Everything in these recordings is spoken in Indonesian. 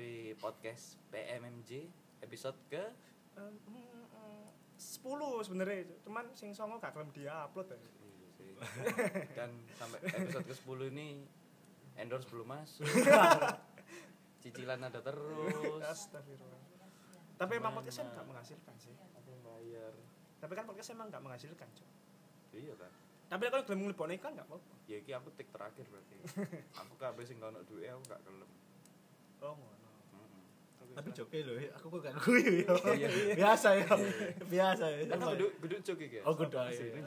di podcast PMMJ episode ke 10 sebenarnya cuman sing songo gak kelem dia upload ya Iya. Dan sampai episode ke-10 ini endorse belum masuk. Cicilan ada terus. astagfirullah tapi emang podcast emang gak menghasilkan sih Apa yang bayar? tapi kan podcast emang gak menghasilkan Cok. Iya kan. tapi kalau gelem ngelipone iklan gak apa-apa Ya iki aku tik terakhir berarti. aku kabeh sing gak ono duwe aku gak kelem. oh. Tapi joke lho aku kok gak guyu yo Iya. biasa ya biasa ya Kan kudu cuk iki. ya? oh kudu Apa ae sih? Ini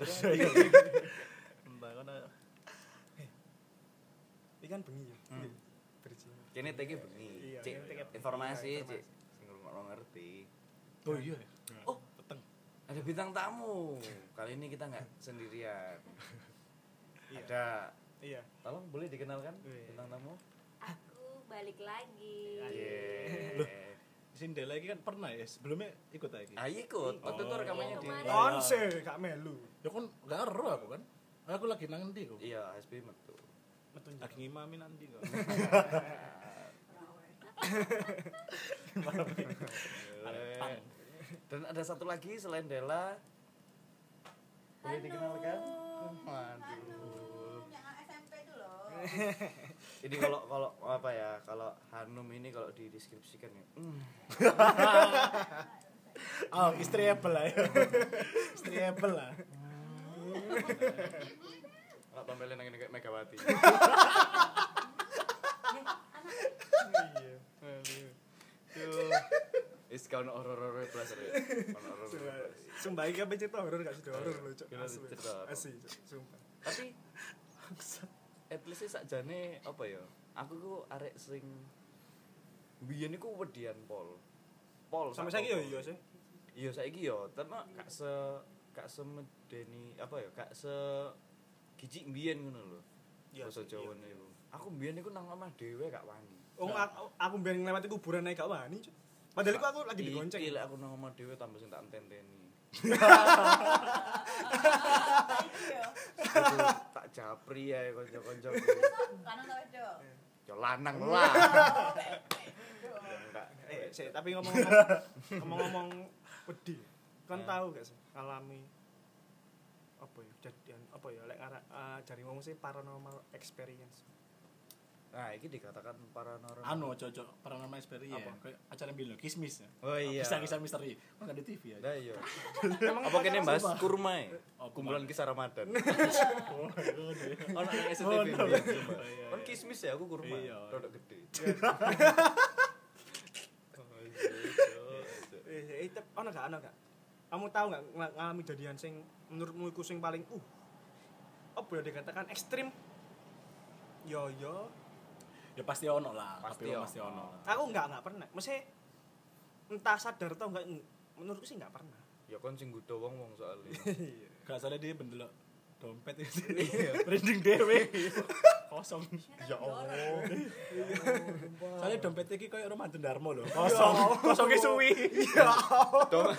mbak kono ini kan bengi ya Hmm. Kene teke bengi. Iya, teke- informasi, iya. Sing ngono ngerti. oh iya ya Oh. peteng Ada bintang tamu. Kali ini kita nggak sendirian. Iya. Ada iya Tolong boleh dikenalkan bintang tamu? Balik lagi. Iya. Loh. Sindel lagi kan pernah ya sebelumnya ikut lagi Ah ikut. Waktu itu Oh. rekamannya di Kemarin. kon sih gak melu ya kan gak ero aku kan aku lagi nang ndi kok Iya, SB metu. metu lagi ngimami nanti kok Eh, Dan ada satu lagi selain Della. Boleh dikenalkan? Waduh. Yang SMP itu loh. Ini kalau kalau apa ya? Kalau Hanum ini kalau dideskripsikan ya. hmm, oh istri Apple lah ya istri Apple lah Nggak tampilin yang ini kayak Megawati. iya. Is kau horor-horor plus ya. Sumpah, iki apa cerita horor gak sudah horor loh, Cok. Gila, Asli. Asli. Sumpah. Tapi at least sakjane apa ya? Aku ku arek sing biyen iku wedian pol. Pol Sampai saiki yo iya sih. Iya saiki yo, tapi gak se gak semedeni apa ya? Gak se gijik biyen ngono lho. Iya Basa sih, Jawa iya. niku. Aku biyen iku nang omah dhewe gak wani. Oh, aku, aku biar ngelewati kuburan naik gak wani. Padahal iku aku lagi digonceng. lek aku nang omah dhewe tambah sing tak enteni. Tak japri ya. Lanang itu. Yo lanang lah. Eh, sih, tapi ngomong-ngomong ngomong-ngomong wedi. Kan Ya. tahu gak sih ngalami apa ya kejadian apa ya lek eh, jari ngomong sih paranormal experience. Nah, ini dikatakan paranormal. anu cocok paranormal experience Apa? ya kayak acara bilo kismis ya Oh iya. kisah-kisah misteri kan gak di TV ya Nah, iya. Emang Apa kene bahas kurma ya? Oh, Kumpulan kisah Ramadan. oh iya Ono nang SCTV. Oh, iya. Oh, iya, Kan iya. kismis ya aku kurma. Iya. Rodok gede. Eh, eh, tep- ono gak ono gak? Kamu tahu gak ng- ngalami kejadian sing menurutmu iku sing paling uh apa ya dikatakan ekstrim? Yo yo, ya pasti ono lah Pasti ono. pasti ono lah aku nggak nggak pernah. Mesti entah sadar atau enggak menurutku sih nggak pernah. Ya kon sing gudo wong-wong soalnya. gak salah dia bendelok dompet itu Iya. branding dewe kosong Ya Allah. soalnya dompet iki kayak Romanto Darmo loh kosong kosongnya suwi Dom-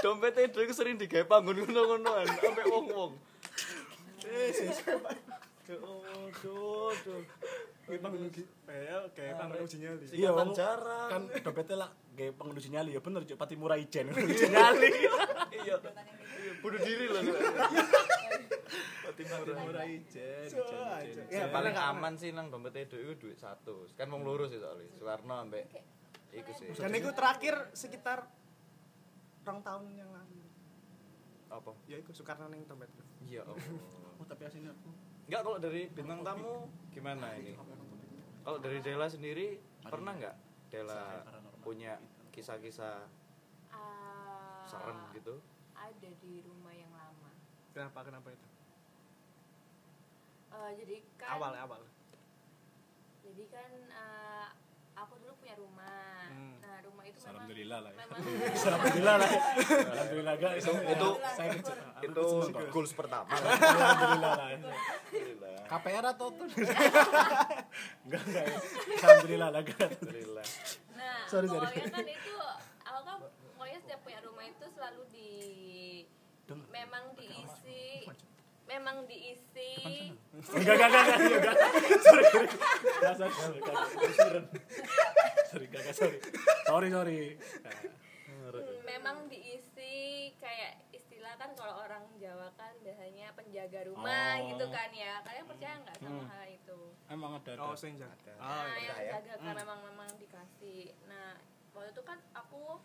Dompet itu sering digawe panggon ngono-ngonoan sampe wong-wong. Aduh, aduh. Kayak panggung uji, eh kayak panggung uji nyali. Iya, Bang. jarak. kan dompetnya lah kayak pengunduh nyali ya bener cuk pati murah ijen pengunduh nyali Iya. Iya, bunuh diri loh. pati murah ijen Ya, paling aman sih nang dompet edo itu duit satu. Kan wong lurus sih soalnya. Soekarno ambek iku sih. Dan itu terakhir sekitar rong tahun yang lalu. Apa? Ya itu Soekarno ning dompet. Iya oh tapi aslinya aku Enggak kalau dari bintang tamu gimana ini? Kalau dari Dela sendiri pernah nggak Dela punya kisah-kisah Ah, serem gitu? Ada di rumah yang lama. Kenapa kenapa itu? Eh, jadi kan Awal awal. Jadi kan eh, aku dulu punya rumah. Hmm. Nah, rumah itu memang alhamdulillah lah ya memang alhamdulillah lah ya. alhamdulillah guys Itu saya kecil itu goals pertama. alhamdulillah lah ya. Alhamdulillah. KPR atau tuh enggak enggak ya. alhamdulillah lah guys Alhamdulillah. Nah, Sorry, sorry. kan itu aku kan pokoknya setiap punya rumah itu selalu di memang diisi memang diisi Enggak, enggak, enggak, enggak, enggak. Sorry, sorry. Enggak, sorry, sorry, enggak. Sorry, enggak, enggak, sorry. Sorry, sorry. Hmm, memang diisi kayak istilah kan kalau orang Jawa kan biasanya penjaga rumah Oh. gitu kan ya kalian percaya nggak sama Hmm. hal itu Emang ada, ada. Oh, sing jaga. Ada. Oh, nah iya. yang ya. jaga kan memang memang dikasih nah waktu itu kan aku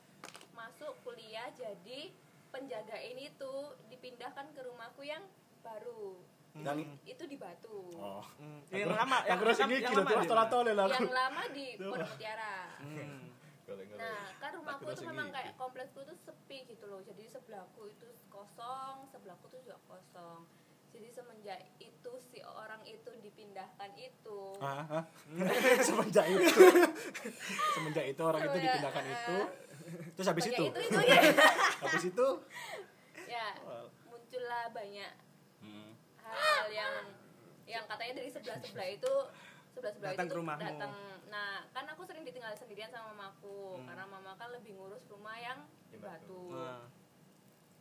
masuk kuliah jadi penjaga ini tuh dipindahkan ke rumahku yang baru Dan itu di Batu Oh. Hmm. Yang lama, Yang terus ini yang gila lama tuh lah yang lama di Pondok Mutiara Hmm. Nah, kan rumahku rasa memang kayak kompleksku tuh sepi gitu loh. Jadi sebelahku itu kosong, sebelahku tuh juga kosong. Jadi semenjak itu si orang itu dipindahkan itu. Hah? Hah? Semenjak itu. Semenjak itu orang itu Semenjak, dipindahkan eh, itu. Terus habis itu. itu itu ya. Habis itu. ya, muncullah banyak Hmm. hal yang yang katanya dari sebelah-sebelah itu sebelah-sebelah Datang itu ke tuh rumahmu. datang. Nah, kan aku sering ditinggal sendirian sama mamaku Hmm. karena mama kan lebih ngurus rumah yang di Batu. Batu. Nah.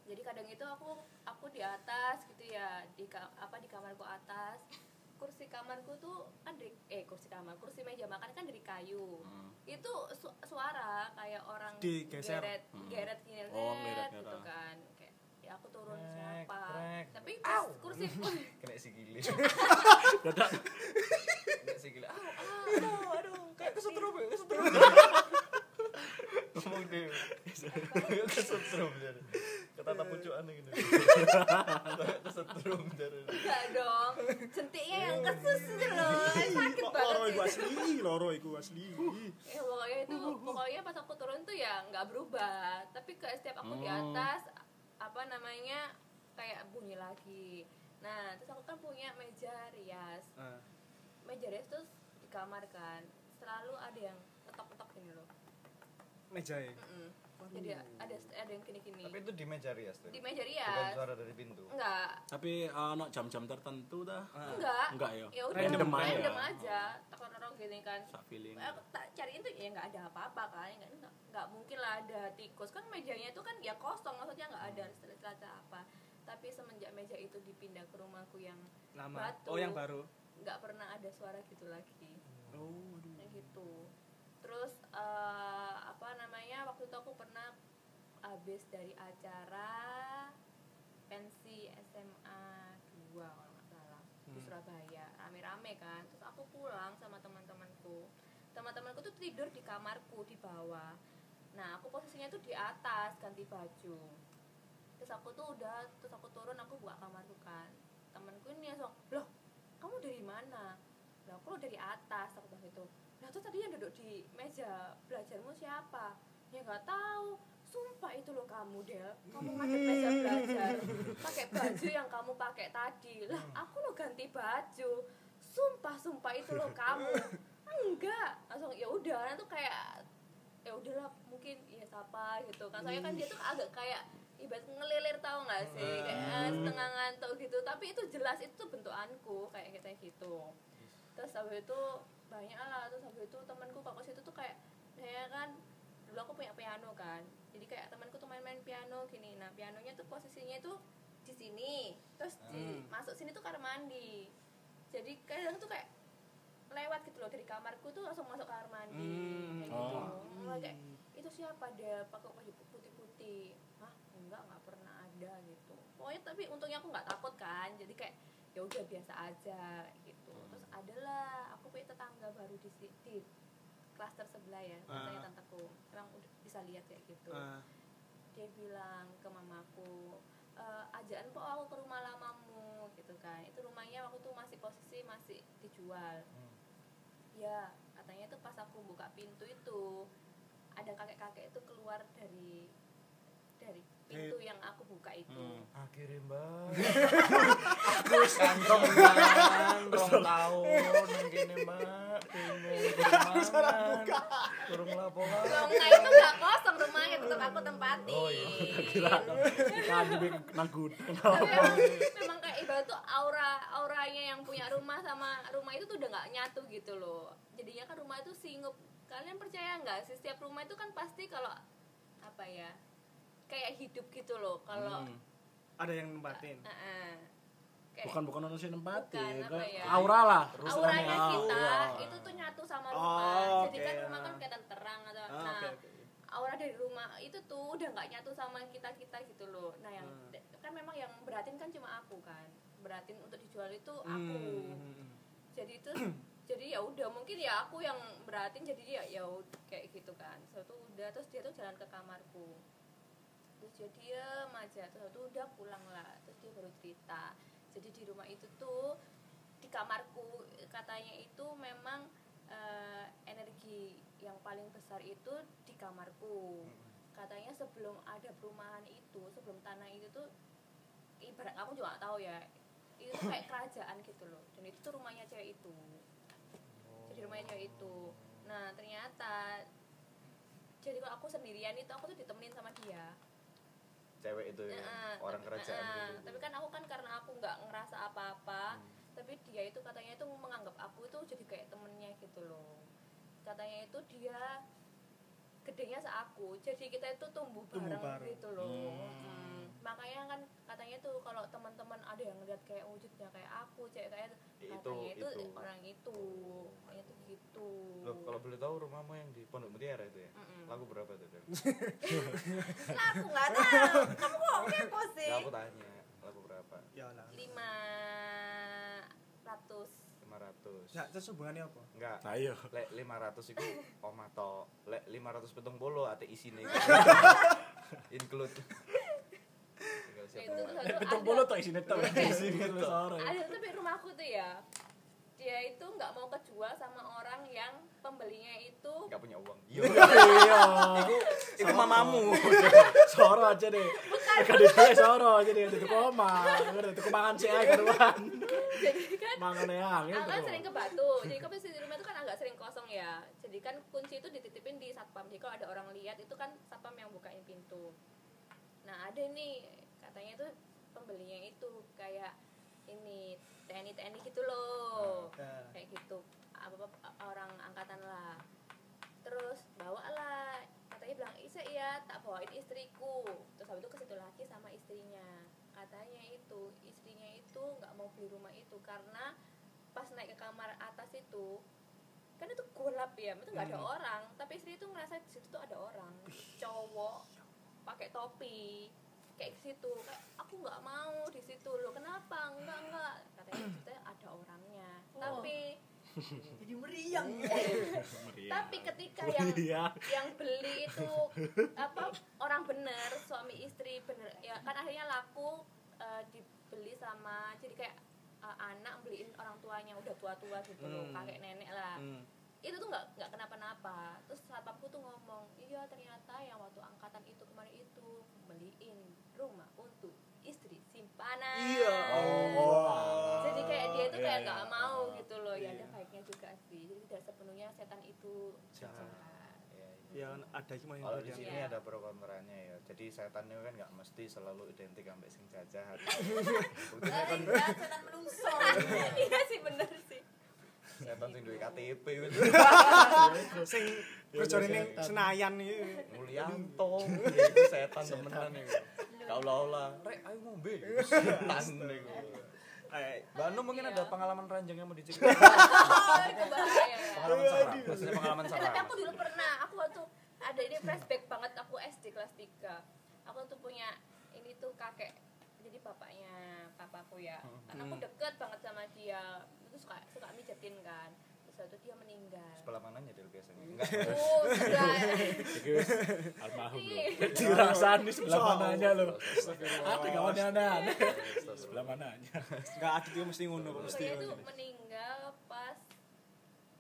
jadi kadang itu aku aku di atas gitu ya di apa di kamarku atas kursi kamarku tuh kan dari eh kursi kamar kursi meja makan kan dari kayu Hmm. itu su- suara kayak orang Digeser. geret Hmm. geret Oh, gitu kan ya aku turun Krek, siapa krek. tapi pas kursi kena sikile. Dadak. Kena sikile. Ah, aduh, aduh, kayak kesetrum, ya, kesetrum. Ngomong deh. Kesetrum jadi. Ketata pucukan gitu. Kayak kesetrum jadi. enggak dong sentiknya yang kesus gitu loh sakit banget Loro iku itu. asli, loro iku asli. ya pokoknya itu pokoknya pas aku turun tuh ya nggak berubah tapi ke setiap aku di Hmm. atas apa namanya kayak bunyi lagi. Nah terus aku kan punya meja rias. Nah, meja rias tuh di kamar kan selalu ada yang ketok-ketok gini loh. Meja ya. Jadi ada ada yang gini-gini Tapi itu di meja rias tuh. di meja Bukan rias suara dari pintu. enggak Tapi ono jam-jam tertentu dah. Ah. enggak Enggak ya. ya udah Random aja. random aja takut-takut gini kan Sak feeling. Eh, aku tak cariin tuh ya nggak ada apa-apa kan nggak nggak nggak mungkin lah ada tikus kan mejanya itu kan ya kosong maksudnya nggak ada celana apa tapi semenjak meja itu dipindah ke rumahku yang Lama. Batu. Oh, yang baru. nggak pernah ada suara gitu lagi Oh, aduh. kayak gitu terus eh, apa namanya waktu itu aku pernah habis dari acara pensi SMA 2 kalau nggak salah di Hmm. Surabaya. Rame-rame kan? Terus aku pulang sama teman-temanku. Teman-temanku tuh tidur di kamarku di bawah. Nah aku posisinya tuh di atas ganti baju. Terus aku tuh udah terus aku turun aku buka kamarku kan. Temanku ini langsung loh kamu dari mana? Lah aku loh dari atas aku bilang gitu nah terus tadi yang duduk di meja belajarmu siapa? Ya nggak tahu. Sumpah itu loh kamu Del. Kamu ngadep meja belajar. Pakai baju yang kamu pakai tadi. Lah aku lo ganti baju. Sumpah sumpah itu loh kamu. Enggak. Langsung ya udah. Tuh kayak ya udahlah mungkin ya siapa gitu. Kan soalnya kan dia tuh agak kayak ibarat ngelilir tau nggak sih? Kayak eh, setengah ngantuk gitu. Tapi itu jelas itu tuh bentukanku kayak kita gitu. Terus habis itu banyak lah. Terus habis itu temanku kalau ke situ tuh kayak saya kan dulu aku punya piano kan. Jadi kayak temanku tuh main-main piano gini. Nah pianonya tuh posisinya tuh di sini. Terus di Hmm. masuk sini tuh kamar mandi. Jadi kadang tuh kayak lewat gitu loh. Dari kamarku tuh langsung masuk kamar mandi. Hmm. kayak gitu. Oh. Kayak itu siapa dia pakai baju putih-putih. Hah? Enggak nggak pernah ada gitu. Pokoknya tapi untungnya aku nggak takut kan. Jadi kayak ya udah biasa aja adalah aku punya tetangga baru di di klaster sebelah ya katanya Ah. tanteku emang udah bisa lihat kayak gitu Ah, dia bilang ke mamaku e, ajaan kok aku ke rumah lamamu gitu kan itu rumahnya waktu itu masih posisi masih dijual Hmm. ya katanya itu pas aku buka pintu itu ada kakek-kakek itu keluar dari dari pintu yang aku buka itu Hmm. Akhirnya mbak. Kantong kan, rong tahun kene mbak. Bingung kurang Kurang laporan. Longga itu nggak kosong rumahnya tetap aku tempatin Oh, iya. Kira kan gudang. Tapi memang, kayak ibarat tuh aura auranya yang punya rumah sama rumah itu tuh udah nggak nyatu gitu loh jadinya kan rumah itu singup kalian percaya nggak sih setiap rumah itu kan pasti kalau apa ya kayak hidup gitu loh kalau Hmm. ada yang nempatin. Heeh. kayak bukan bukan ono sing nempatin Bukan, ya? aura lah auranya istilahnya. kita Iya. itu tuh nyatu sama Oh, rumah jadi oke, kan rumah ah. kan kelihatan terang atau Ah, nah oke, oke. aura dari rumah itu tuh udah nggak nyatu sama kita kita gitu loh nah yang Hmm. kan memang yang beratin kan cuma aku kan beratin untuk dijual itu Hmm, aku hmm, hmm. jadi itu jadi ya udah mungkin ya aku yang beratin jadi ya ya kayak gitu kan satu udah terus dia tuh jalan ke kamarku terus dia diem aja. Terus satu udah pulang lah. Terus dia baru cerita. Jadi di rumah itu tuh di kamarku katanya itu memang eh, energi yang paling besar itu di kamarku. Katanya sebelum ada perumahan itu sebelum tanah itu tuh ibarat aku juga gak tahu ya itu kayak kerajaan gitu loh. Dan itu tuh rumahnya cewek itu. Jadi rumahnya cewek itu. Nah ternyata jadi kalau aku sendirian itu aku tuh ditemenin sama dia cewek itu ya, Heeh, orang tapi- kerajaan heeh, gitu. tapi kan aku kan karena aku nggak ngerasa apa-apa Hmm. tapi dia itu katanya itu menganggap aku itu jadi kayak temennya gitu loh katanya itu dia gedenya seaku jadi kita itu tumbuh Tumbuh bareng, bareng. gitu loh Hmm. Hmm. Makanya kan katanya tuh kalau teman-teman ada yang ngeliat kayak wujudnya kayak aku cewek kayak Itu, katanya itu, itu. orang itu katanya itu gitu Loh, kalau boleh tahu rumahmu yang di Pondok Mutiara itu ya? Mm-mm. Lagu berapa tuh, Del? lah aku nggak tahu kamu kok kepo sih Ya, aku tanya, lagu berapa? Ya lah. lima ratus 500. Ya, terus hubungannya apa? Enggak. Nah, iya Lek 500 itu omah to. Lek 500 petong bolo ate isine. Include. Itu Betul ada- bolo tuh isine tuh ada tapi rumahku tuh ya dia itu nggak mau kejual sama orang yang pembelinya itu Enggak punya uang. Iya. iya. Iku iku mamamu. soro aja deh. Bukan. Di duwe soro aja deh. Itu koma. Itu kemangan sih aja karuan. Jadi kan mangan yang aku kan itu sering ke Batu. Jadi kan di rumah itu kan agak sering kosong ya. Jadi kan kunci itu dititipin di satpam. Jadi kalau ada orang lihat itu kan satpam yang bukain pintu. Nah ada nih katanya itu pembelinya itu kayak ini TNI TNI gitu loh. Ya. kayak gitu. Apa, apa orang angkatan lah. Terus bawa lah. Katanya bilang isa iya tak bawain istriku. Terus habis itu ke situ lagi sama istrinya. Katanya itu istrinya itu nggak mau beli rumah itu karena pas naik ke kamar atas itu kan itu gelap ya itu nggak ada Hmm. orang. Tapi istri itu ngerasa di situ tuh ada orang. Cowok pakai topi kayak di situ. Kayak aku nggak mau di situ. Loh kenapa? Enggak enggak. Katanya situ ada orangnya. Tapi jadi meriang. Tapi ketika yang yang beli itu apa orang bener suami istri bener ya kan akhirnya laku eh, dibeli sama jadi kayak eh, anak beliin orang tuanya udah tua-tua gitu loh Hmm. kakek nenek lah. Hmm. Itu tuh nggak nggak kenapa-napa terus satpamku tuh ngomong iya ternyata yang waktu angkatan itu kemarin itu beliin rumah untuk istri simpanan Iya. Oh. jadi kayak dia tuh Iya, kayak iya. nggak mau gitu loh ya ada Iya. baiknya juga sih jadi tidak sepenuhnya setan itu Jahat. Iya, iya. Ya ada hikmah yang Kalau di sini Iya. ada pro kontranya ya. Jadi setan itu kan nggak mesti selalu identik sampai sing jahat. Buktinya kan setan menungso iya sih bener sih setan sing duwe KTP gitu. Sing kerjane ning setan. Senayan iki. Mulyanto, ya setan temenan iku. Kaulah-olah, rek ayo ngombe. Setan niku. Eh, Mbak Anu mungkin Iya. ada pengalaman ranjang yang mau diceritain. oh Pengalaman seram, maksudnya pengalaman Eh, tapi aku dulu pernah aku waktu ada ini flashback banget aku SD kelas 3 aku tuh punya ini tuh kakek jadi bapaknya papaku ya karena aku Hmm. deket banget sama dia suka suka mijetin kan terus waktu dia meninggal Sebelah mananya Del biasanya? Enggak. oh wis almarhum. Iya. Dirasani sebelah mananya gak mau aneh-aneh. Astagfirullah. Sebelah mananya. enggak ada itu mesti ngono kok mesti. dia tuh ngono. meninggal pas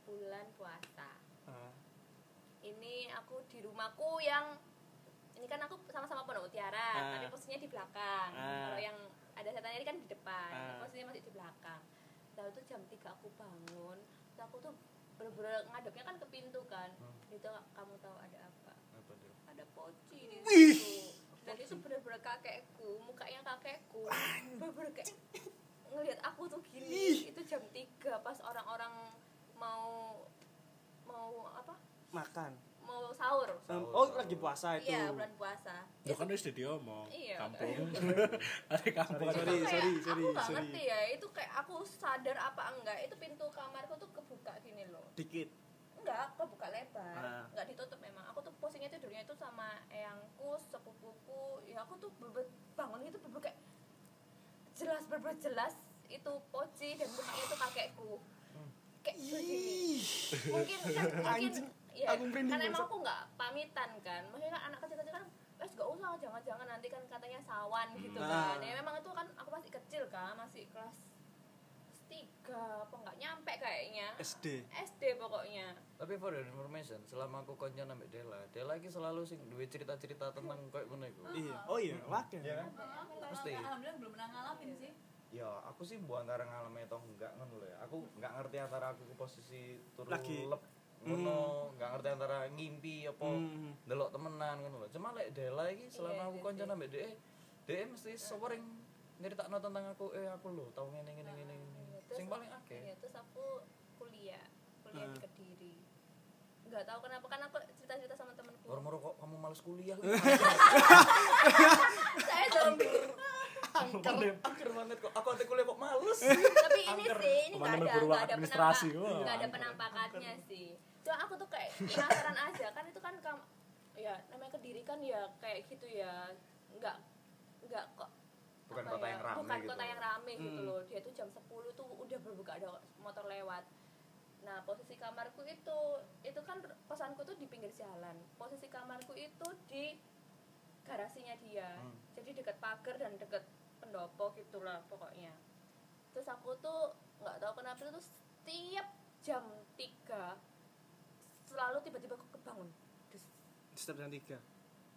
bulan puasa Ah. ini aku di rumahku yang ini kan aku sama-sama pondok mutiara Ah. tapi posisinya di belakang Ah. kalau yang ada setannya ini kan di depan posisinya masih di belakang lalu tuh jam 3 aku bangun terus aku tuh bener-bener ngadepnya kan ke pintu kan. Hmm. itu kamu tahu ada apa? Apa, Del? ada poci di situ. Dan itu bener-bener kakekku mukanya kakekku. Bener-bener kayak ngelihat aku tuh gini. Itu jam 3 pas orang-orang mau mau apa? Makan. Mau sahur. Sahur, oh lagi puasa itu. Iya bulan puasa. Lo kan wis diomong. Iya. Kampung. Ada kampung. Sorry, sorry, aku sorry, sorry. ngerti ya itu kayak aku sadar apa enggak. Itu pintu kamarku tuh kebuka gini loh. Dikit? Enggak kebuka lebar. Ah. enggak ditutup memang. Aku tuh posisinya tidurnya itu sama eyangku sepupuku. Ya aku tuh bangun itu beber kayak jelas beber jelas itu poci dan mukanya itu kakekku. Kayak begini mungkin kan mungkin Anjing, ya aku merinding kan emang aku nggak pamitan kan. Maksudnya kan anak kecil-kecil kan wes gak usah jangan-jangan nanti kan katanya sawan gitu Ah. kan. Ya memang itu kan aku masih kecil kan masih kelas tiga apa nggak nyampe kayaknya. SD SD pokoknya. Tapi for your information selama aku konco nambah Dela Dela iki selalu sing duwe cerita-cerita tentang kayak ngono iku. Iya. Oh iya wakil. Iya kan? Aku nggak Mesti. ngalamin, alhamdulillah belum pernah ngalamin sih. ya aku sih buat antara ngalami atau enggak ngono lho ya. Aku enggak ngerti antara aku ke posisi turu Lagi. lep ngono enggak ngerti antara ngimpi apa Hmm. delok temenan ngono cuma lek Dela iki selama Iya, aku iya, konco iya. nambah DE DE mesti sering nyeritakno tentang aku eh aku lho tau ngene ngene ngene ngene. terus- sing paling akeh. Iya, terus aku kuliah kuliah di Hmm. kediri. Nggak tahu kenapa kan aku cerita-cerita sama temenku moro-moro kok kamu males kuliah? Saya zombie angker. Angker. Banget kok. Aku ate kuliah kok males. Tapi ini sih ini nggak ada nggak ada nggak ada penampakannya sih cuma aku tuh kayak penasaran aja. Kan itu kan kam ya namanya kediri kan ya kayak gitu ya. Nggak nggak kok Bukan kota ya, yang rame bukan gitu. kota yang rame gitu Hmm. loh. Dia tuh jam 10 tuh udah berbuka ada motor lewat. Nah posisi kamarku itu itu kan kosanku tuh di pinggir jalan. Posisi kamarku itu di garasinya dia. Hmm. jadi deket pagar dan deket pendopo gitulah pokoknya. Terus aku tuh nggak tahu kenapa tuh setiap jam 3 selalu tiba-tiba aku kebangun? Terus setiap jam tiga.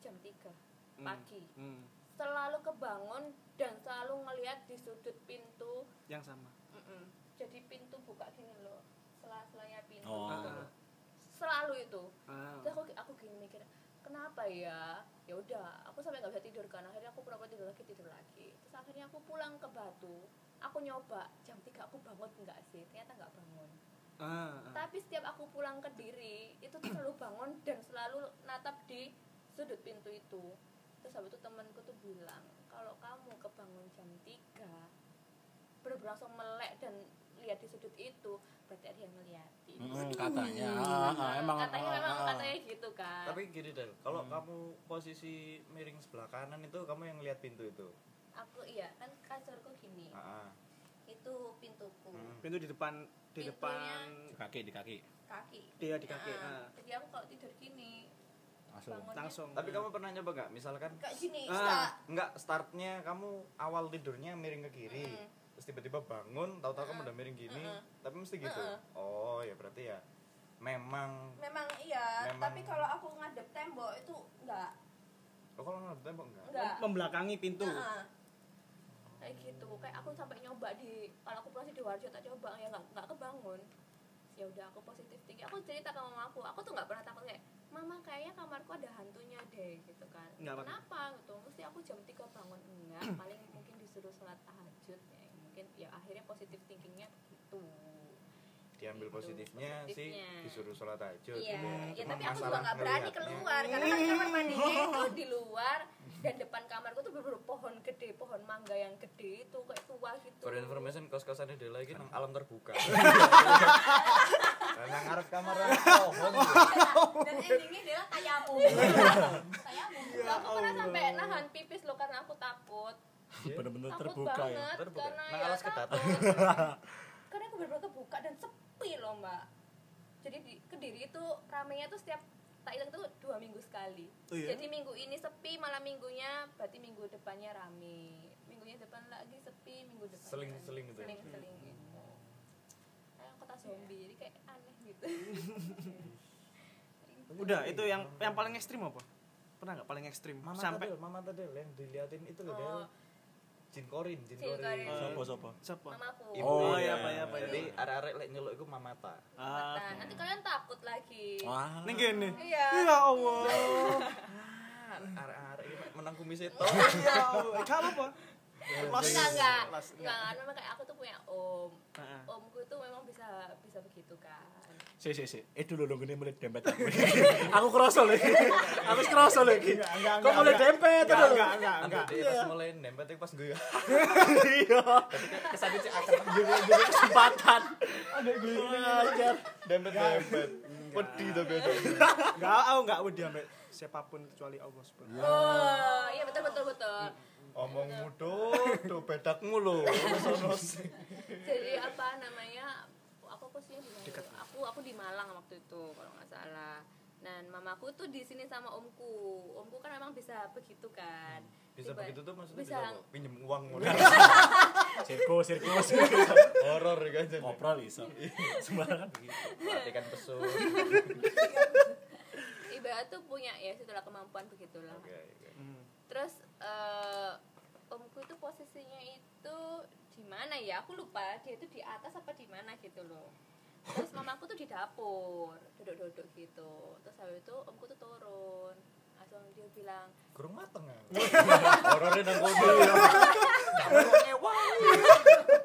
Jam 3 Hmm. pagi. Hmm. selalu kebangun dan selalu ngelihat di sudut pintu. Yang sama. Mm-mm. jadi pintu buka gini loh sela-selanya pintu. Oh. gitu. Selalu itu. Ah. terus aku aku gini mikir kenapa ya? Ya udah aku sampai nggak bisa tidur kan akhirnya aku pura-pura tidur lagi tidur lagi. Terus akhirnya aku pulang ke Batu aku nyoba jam 3 aku bangun enggak sih? Ternyata nggak bangun Ah, ah. tapi setiap aku pulang ke diri itu tuh selalu bangun dan selalu natap di sudut pintu itu terus habis itu temanku tuh bilang kalau kamu kebangun jam 3 bener-bener langsung melek dan lihat di sudut itu berarti ada yang ngeliatin Hmm, katanya. Ah, ah, emang katanya ah, memang ah. katanya gitu kan tapi gini Del kalau kamu posisi miring sebelah kanan itu kamu yang lihat pintu itu aku iya kan kasurku gini ah, ah. Itu pintuku Hmm. pintu di depan di Pintunya- depan Di kaki, di kaki. kaki Iya, di kaki, Nah, ah. jadi aku kalau tidur gini Langsung. bangunnya langsung tapi kamu pernah nyoba nggak misalkan kayak gini Ah. Sta. nggak startnya kamu awal tidurnya miring ke kiri Mm-mm. terus tiba-tiba bangun tahu-tahu kamu udah miring gini Mm-mm. tapi mesti gitu Mm-mm. oh ya berarti ya memang memang iya Memang- tapi kalau aku ngadep tembok itu enggak oh kalau nggak tembok enggak enggak membelakangi pintu Heeh. Kayak gitu. Kayak aku sampai nyoba di kalau aku masih di warjo tak coba ya nggak nggak kebangun. Ya udah aku positif tinggi aku cerita ke mama aku. Aku tuh nggak pernah takut kayak mama kayaknya kamarku ada hantunya deh gitu kan. Nggak apa- kenapa? Gitu. Mesti aku jam 3 bangun. Enggak paling mungkin disuruh sholat tahajud ya. Mungkin ya akhirnya positif thinkingnya gitu diambil Gitu, positifnya, sih positifnya. disuruh sholat tahajud Iya, gitu ya Cuma tapi aku juga nggak berani keluar karena kan kamar mandinya itu di luar dan depan kamarku tuh bener pohon gede, pohon mangga yang gede itu kayak tua gitu. For information kos-kosannya dia lagi nang alam terbuka. Nang ngarep kamar pohon. gitu. Dan endingnya dia tayamu. Tayamu. aku pernah sampai nahan pipis loh karena aku takut. Bener-bener terbuka ya. Terbuka. karena Nang ya alas ketat. karena aku bener-bener kebuka dan sepi loh mbak. Jadi di kediri itu ramenya tuh setiap tak hilang tuh dua minggu sekali. Oh iya? Jadi minggu ini sepi, malam minggunya berarti minggu depannya rame. Minggunya depan lagi sepi, minggu depan Seling-seling gitu ya? Seling-seling gitu. Kayak kota zombie, jadi kayak aneh gitu. udah itu yang yang paling ekstrim apa pernah nggak paling ekstrim Mama sampai Tadel, Mama Tadel yang diliatin itu loh Oh. Jin Korin, Jin Jin Korin. Korin. Sopo sopo. siapa Mamaku. Oh, ya. iya, apa, iya, apa, iya. Jadi arek-arek lek nyeluk iku Mamata. ah nanti kalian takut lagi. Wah. ini gini Iya. ya allah Ah, arek-arek iki menang kumis itu. ya allah gak apa Los. Enggak, enggak. Los, Enggak, memang kayak aku tuh punya om. Omku itu memang bisa bisa begitu kan Si si si. Eh dulu dong ini mulai dempet aku. Aku kerasa lagi. Aku kerasa lagi. Kok mulai dempet Enggak, dulu. enggak, enggak, enggak. Nanti pas mulai nempel itu pas gue ya. Iya. Kesannya sih akan Juga juga kesempatan. Ada gue ngajar. dempet dempet. Pedih tapi ada. Enggak, aku enggak wedi ambek siapa pun kecuali Allah subhanahu oh iya betul betul betul Omongmu tuh, tuh bedakmu lo. Jadi apa namanya aku Dekat. aku aku di Malang waktu itu kalau nggak salah dan mamaku tuh di sini sama omku omku kan memang bisa begitu kan Bisa Tiba- begitu tuh maksudnya bisa, bisa apa? pinjem uang Sirkus sirkus. horor kan jadi. Ngobrol iso. Sembarangan begitu. Matikan pesut. ibarat tuh punya ya setelah kemampuan begitulah Oke, oke. Hmm. terus eh, omku itu posisinya itu di mana ya aku lupa dia itu di atas apa di mana gitu loh terus mamaku tuh di dapur duduk-duduk gitu. Terus habis itu omku tuh turun. Langsung dia bilang Kurang mateng ya. Horornya nang kono. Kamu ngewa.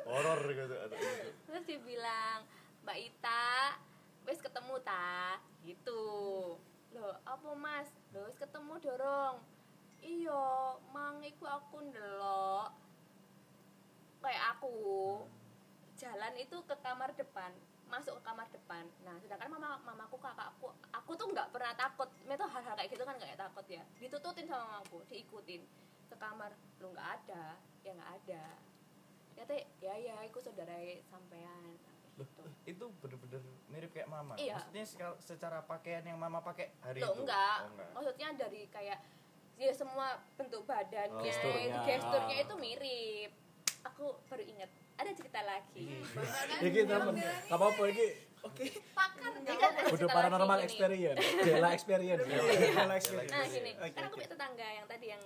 Horor gitu gitu. terus dia bilang mbak Ita wes ketemu ta? Gitu. Loh apa mas? Loh wes ketemu dorong. Iyo mang iku aku ndelok. Kayak aku. Jalan itu ke kamar depan masuk ke kamar depan nah sedangkan mama mamaku kakakku aku tuh nggak pernah takut itu hal-hal kayak gitu kan nggak takut ya ditututin sama mamaku diikutin ke kamar lu nggak ada ya nggak ada ternyata ya ya aku saudara sampean Loh, gitu. itu bener-bener mirip kayak mama. Iya. Maksudnya secara pakaian yang mama pakai hari Loh, itu. enggak. Oh, enggak. maksudnya dari kayak ya semua bentuk badannya Oh. Gesturnya. gesturnya itu mirip aku baru ingat ada cerita lagi Ya gitu temen. Enggak apa-apa iki. pakar Ini kan ada Kudu cerita paranormal experience. Bela experience. Relax. nah gini Oke, kan aku oke. punya tetangga yang tadi yang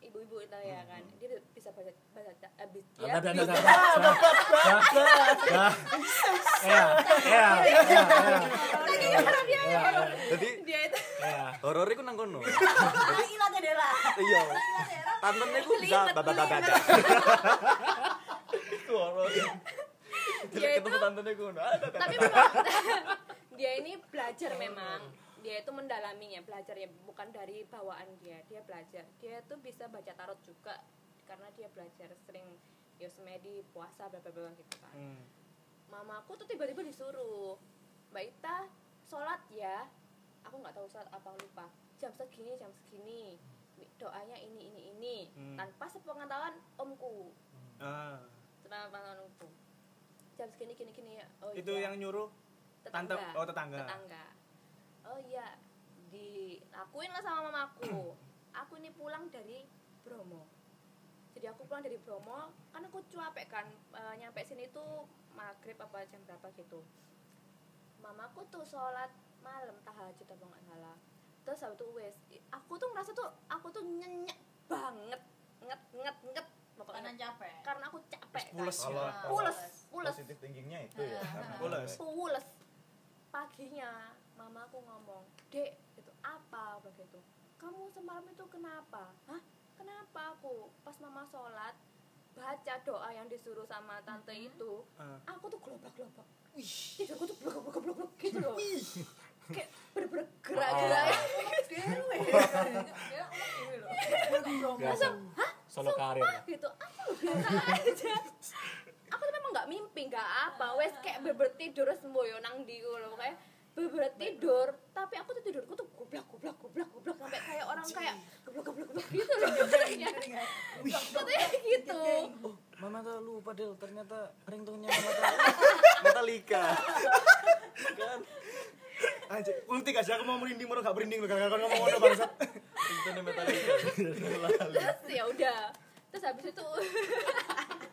ibu-ibu itu ya kan dia bisa baca baca eh, bis- dia Ada ada ada. Ya. Ya. Ya. Ya. Jadi dia itu Ya. horor itu nang kono. ilatnya Dela Iya. Tantennya ku bisa Limet, baba-baba. Itu horor. Jadi Dia itu- tantennya ku. Ada tapi dia ini belajar memang dia itu mendalaminya belajarnya bukan dari bawaan dia. Dia belajar dia tuh bisa baca tarot juga karena dia belajar sering yosmedi puasa bla bla gitu kan. Hmm. mamaku tuh tiba-tiba disuruh mbak Ita sholat ya. Aku nggak tahu sholat apa lupa. Jam segini jam segini. Doanya ini ini ini. Hmm. tanpa sepengetahuan omku. Ah. tanpa sepengetahuan omku. Jam segini gini gini ya. Oh Itu iya. yang nyuruh tetangga. tante oh tetangga. tetangga oh iya dilakuin lah sama mamaku. Aku ini pulang dari Bromo. Jadi aku pulang dari Bromo kan aku cuapek kan eh, nyampe sini tuh maghrib apa jam berapa gitu. Mamaku tuh sholat malam tahajud apa nggak salah. Terus habis itu wes aku tuh ngerasa tuh aku tuh nyenyak banget. Nget nget nget. Karena capek? Karena aku capek kan. Pules Nah, pules pules. positif thinkingnya itu ya. Pules. pules. Paginya mamaku ngomong dek itu apa? Begitu kamu semalam itu kenapa? Hah? Kenapa aku? Pas mama sholat baca doa yang disuruh sama tante itu Ah. aku tuh gelobak gelobak tidurku tuh blok blok blok blok gitu loh. Kayak bener-bener gerak-gerak. Langsung hah? Solo karir. Sumpah gitu. Aku aja. Aku tuh memang nggak mimpi nggak apa. Wes kayak beber tidur semboyo nang di loh kayak beber tidur. Tapi aku tuh tidurku tuh goblak goblak goblak goblak sampai kayak orang kayak goblak goblak goblak gitu loh. Tidurnya katanya gitu. Oh, Mama tuh lupa Del, ternyata ringtone-nya Mama tuh Metallica. kan? Anjir, ulti aja aku mau merinding mau gak merinding lu gara-gara ngomong ngono bangsat. ringtone Metallica. terus ya udah. Terus habis itu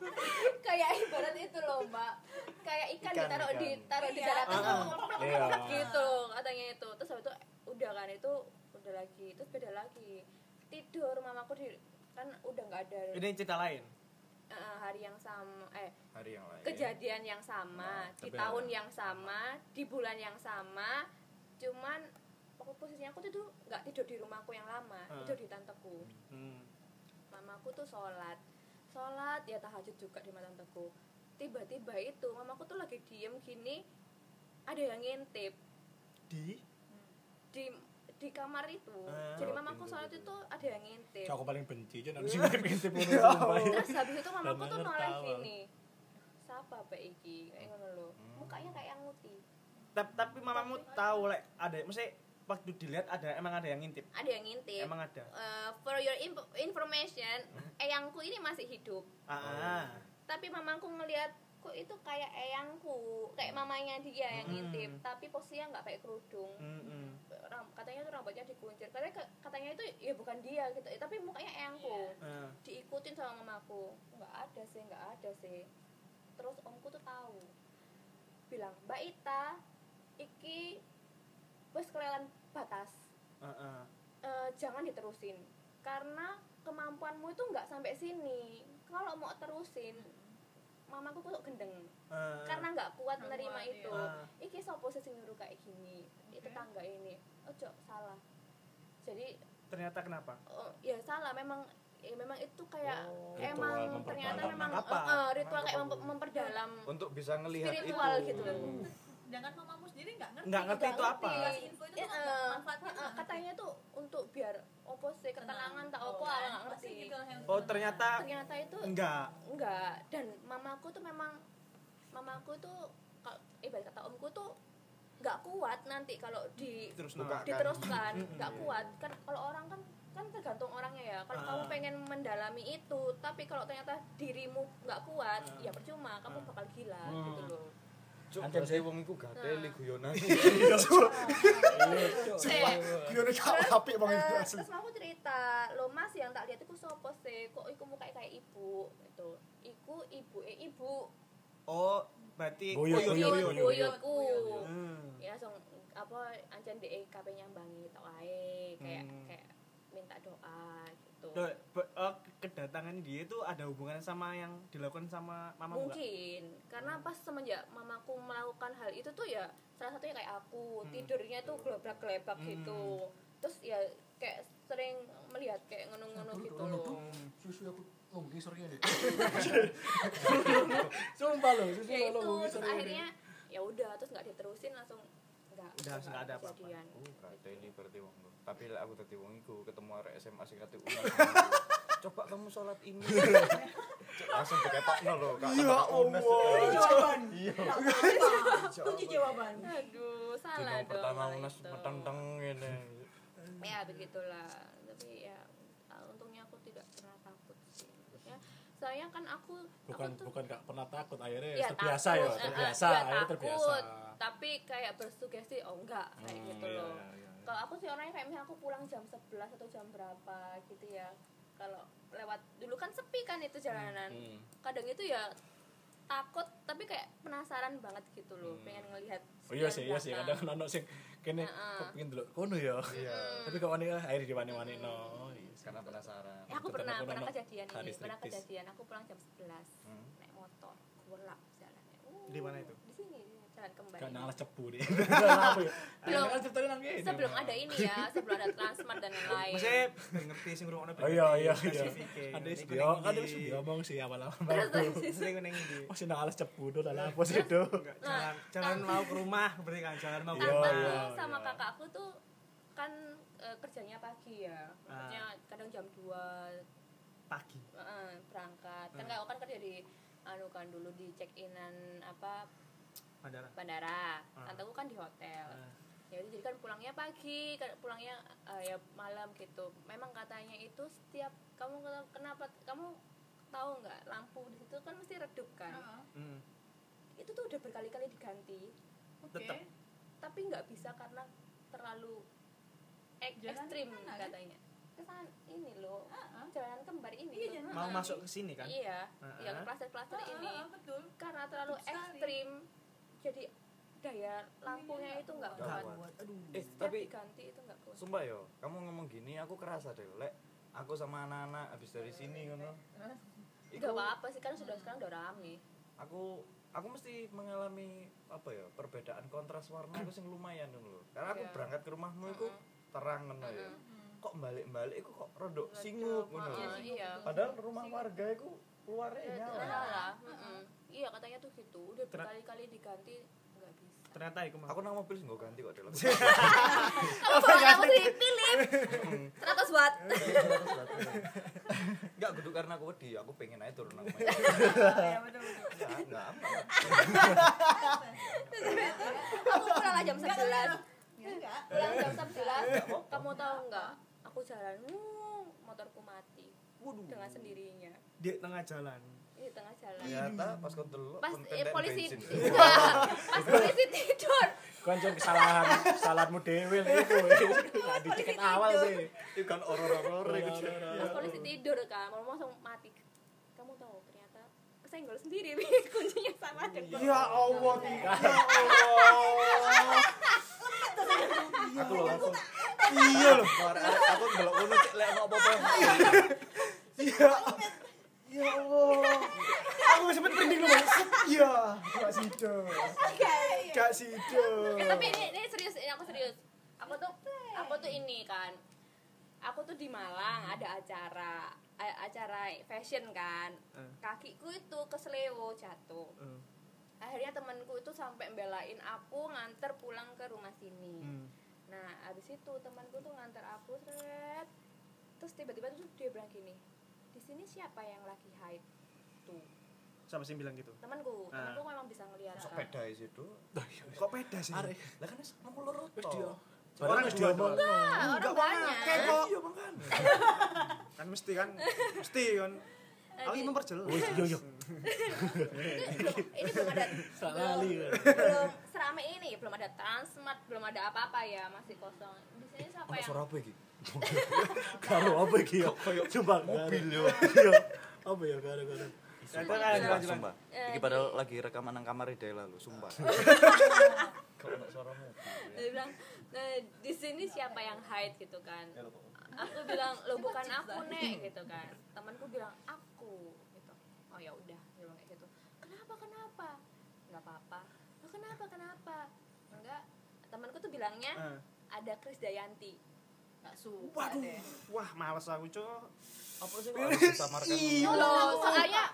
kayak ibarat itu loh mbak kayak ikan, Ikan, ditaruh ikan. di taruh di Iya. daratan Ah, tuh Iya. gitu katanya itu terus habis itu udah kan itu udah lagi terus beda lagi tidur mamaku di kan udah nggak ada Ini cerita lain. hari yang sama eh Hari yang lain. kejadian yang sama Nah, di tahun yang sama di bulan yang sama cuman pokok posisinya aku tuh nggak tidur di rumahku yang lama Ah. tidur di tanteku Hmm. mamaku tuh sholat sholat ya tahajud juga di rumah tanteku tiba-tiba itu mamaku tuh lagi diem gini ada yang ngintip. Di? Di di kamar itu. Ah. jadi Lewat mamaku gitu. itu ada yang ngintip. Aku paling benci aja sing ngintip sumpah. terus habis itu mamaku tuh noleh gini. Siapa pak iki? Kayak ngono lho. Hmm. mukanya kayak yang nguti tapi, tapi mamamu tahu lek ada mesti waktu dilihat ada emang ada yang ngintip? Ada yang ngintip. Emang ada? Eh, for your imp- information eyangku ini masih hidup. Ah, ah. tapi mamaku ngelihat kok itu kayak eyangku? Kayak mamanya dia yang Hmm. ngintip tapi posisinya nggak pakai kerudung. Mm, mm. Ram- katanya tuh rambutnya dikuncir. Katanya ke- katanya itu ya bukan dia gitu. Tapi mukanya eyangku. Ah. diikutin sama mamaku. Nggak ada sih nggak ada sih. Terus omku tuh tahu. Bilang mbak Ita iki wes kelelan batas. Ah, ah. Eh, jangan diterusin. Karena kemampuanmu itu nggak sampai sini. Kalau mau terusin mamaku kok gendeng. Ah. karena nggak kuat menerima kuat, itu. iya. iki sopo sih sing nyuruh kayak gini? Itu Oke. tangga ini. Ojo salah. Jadi ternyata kenapa? oh, ya salah. Memang ya memang itu kayak Oh, emang ternyata memang Apa? eh, eh, ritual kayak memper- memperdalam untuk bisa ngelihat spiritual itu gitu. Jangan mamamu sendiri nggak ngerti. Nggak ngerti Nggak itu apa. Dikasih info itu Ya, tuh eh, manfaatnya eh, nggak katanya tuh untuk biar opo sih ketenangan tak opo ala nggak ngerti gitu oh ternyata ternyata itu enggak enggak dan mamaku tuh memang mamaku tuh kalau ibarat kata omku tuh nggak kuat nanti kalau di terus diteruskan Mm-mm. nggak kuat kan kalau orang kan kan tergantung orangnya ya kalau Ah. kamu pengen mendalami itu tapi kalau ternyata dirimu nggak kuat Ah. ya percuma kamu Ah. bakal gila Hmm. gitu loh cuk berarti sih. wong iku gateli Nah. guyonan Iya, Cok. Iya. Eh, Gimana kau apik bang itu Eh, asli terus aku cerita lo mas yang tak lihat itu sopo sih kok iku muka kayak ibu itu iku ibu eh ibu oh berarti iya, iya, iya, iya. buyutku. Hmm. ya langsung apa ancen de KP nyambangi tok wae kayak Hmm. kayak minta doa gitu Loh, be- oh, kedatangan dia itu ada hubungannya sama yang dilakukan sama mama mungkin karena pas semenjak mamaku melakukan hal itu tuh ya salah satunya kayak aku Hmm. tidurnya tuh gelebak gelebak Hmm. gitu terus ya kayak sering melihat kayak ngono-ngono gitu loh Susu aku oh ngisor ini. Sumpah lo, susu ya lo itu terus ini. akhirnya ya udah terus nggak diterusin langsung nggak Udah, nggak ada apa-apa. Oh, gateli berarti wong lu. Tapi lek aku dadi wong iku ketemu arek SMA sing kate. Coba kamu sholat ini. Cuk, Langsung diketokno lho, Kak. Ya Kata unas. Allah. jawaban. Iya. Kunci jawaban. aduh salah dong pertama unas itu. metenteng ngene. ya begitulah tapi ya uh, untungnya aku tidak pernah takut sih maksudnya soalnya kan aku Bukan aku tuh bukan gak pernah takut akhirnya ya terbiasa takut, ya, eh, terbiasa, ya akhirnya takut, terbiasa. tapi kayak bersugesti oh enggak kayak Hmm, gitu iya, loh iya, iya. Kalau aku sih orangnya kayak misalnya aku pulang jam 11 atau jam berapa gitu ya kalau lewat dulu kan sepi kan itu jalanan Hmm. kadang itu ya takut tapi kayak penasaran banget gitu loh Hmm. pengen ngelihat Oh iya sih, iya sih. Kadang ono sing kene Heeh. kepengin delok kono ya. Iya. Tapi kok wani akhirnya diwani-wani no. Iya sih. Karena penasaran. Ya, aku pernah pernah kejadian ini pernah kejadian aku pulang jam 11 Hmm. naik motor golak jalannya uh, Di mana itu? Jalan kembali Kan alas cepu deh. Apa ya? Belum. Kan sebelum ada ini ya sebelum ada transmart dan lain-lain ben ngerti sing ngrungokno ben Oh iya iya iya. spesifike. Ada sih dia, ada ndi? sih dia ngomong sih awal-awal. terus terus Sering ning ndi? Oh sih nang alas cepu do lah apa sih do. Enggak, Jangan jangan mau ke rumah berarti kan jangan mau ke Iya, rumah. Iya, sama iya. kakakku tuh kan eh, kerjanya pagi ya maksudnya kadang jam 2 Pagi. berangkat kan Hmm. kau kan kerja di anu kan dulu di check inan apa Bandara. bandara Ah. tanteku kan di hotel Ah. ya udah jadi kan pulangnya pagi kan pulangnya eh, ya malam gitu memang katanya itu setiap kamu ke- kenapa kamu tahu nggak lampu di situ kan mesti redup kan Heeh. Hmm. itu tuh udah berkali-kali diganti Oke. Tetep. tapi nggak bisa karena terlalu ek- Jalan ekstrim ke mana, kan? katanya kesan ini loh Heeh. jalan kembar ini Iya, jalan Mau masuk ke sini kan? iya Heeh. yang klaster-klaster Heeh, ini heeh, betul. karena terlalu Betul sekali. Jadi daya lampunya itu nggak kuat. kuat. Aduh. Eh, tapi diganti itu nggak kuat. sumpah yo, kamu ngomong gini aku kerasa deh, lek aku sama anak-anak habis dari sini ngono. Iku nggak apa-apa sih kan sudah sekarang udah rame. Aku aku mesti mengalami apa ya perbedaan kontras warna itu sing lumayan dulu karena aku Iya. berangkat ke rumahmu itu terang ngono ya kok balik-balik itu kok rodok Redup, singgup ngono iya padahal rumah warga itu keluarnya Ya, nyala. Iya katanya tuh gitu udah berkali-kali diganti nggak bisa ternyata iku mah Aku nang mobil sih nggak ganti kok dalam. kamu bawa kamu sih Philip 100 watt Enggak, kudu karena aku wedi, aku pengen aja turun nang main. Iya betul betul. Aman. aku pulang jam 11 Enggak. pulang jam 11 kamu tahu nggak aku jalan motorku mati Waduh. dengan sendirinya di tengah jalan di tengah jalan. Ternyata pas kau delok pas eh, polisi. Enggak, pas polisi tidur. Konco kesalahan, kesalahanmu dewe lho iku. Enggak diceket awal sih. Itu kan horor-horor Iya, gitu. pas polisi tidur kan mau langsung mati. Kamu tahu ternyata kesenggol sendiri kuncinya sama dengan ya Allah ya Aku loh langsung iya loh aku delok ngono cek. Lek apa-apa. iya. Ya Allah aku sempet merinding loh Bang. Set, iya gak sido sido tapi ini, ini serius ini aku serius. Aku tuh aku tuh ini kan. Aku tuh di Malang ada acara acara fashion kan. Eh. kakiku itu keselewo jatuh. Eh, akhirnya temanku itu sampai belain aku nganter pulang ke rumah sini. Hmm. nah abis itu temanku tuh nganter aku seret. Terus tiba-tiba tuh dia bilang gini di sini siapa yang lagi haid tuh siapa sih bilang gitu temanku Ah. temanku memang bisa ngeliat kan. Sepeda di situ. kok beda sih Lah kan wis nomor loro to. orang dua diomong. doang. Ah, orang Enggak, banyak kok Iya makanya. kan mesti kan mesti kan aku ingin memperjelas yo yo. Itu- ini belum ada belum, li. belum seramai ini belum ada transmart belum ada apa-apa ya masih kosong di sini siapa yang suara apa iki? Karo apa iki ya? Coba mobil yo. Yo. Apa ya gara-gara? Sumpah, Sumpah, sumpah, sumpah. Eh, Iki padahal lagi rekaman nang kamar Dela lho, sumpah. Kalau ono suara dia bilang nah, di sini siapa yang haid gitu kan. Aku bilang lo bukan aku nek. Gitu kan. Temanku bilang aku. Gitu. Oh ya udah. Dia bilang kayak gitu. Kenapa kenapa? Nggak apa-apa. Lo kenapa kenapa? Enggak. Temanku tuh bilangnya Eh. ada Kris Dayanti. Enggak suka waduh. deh. wah males aku cok Apa sih harus disamarkan? Iya. loh soalnya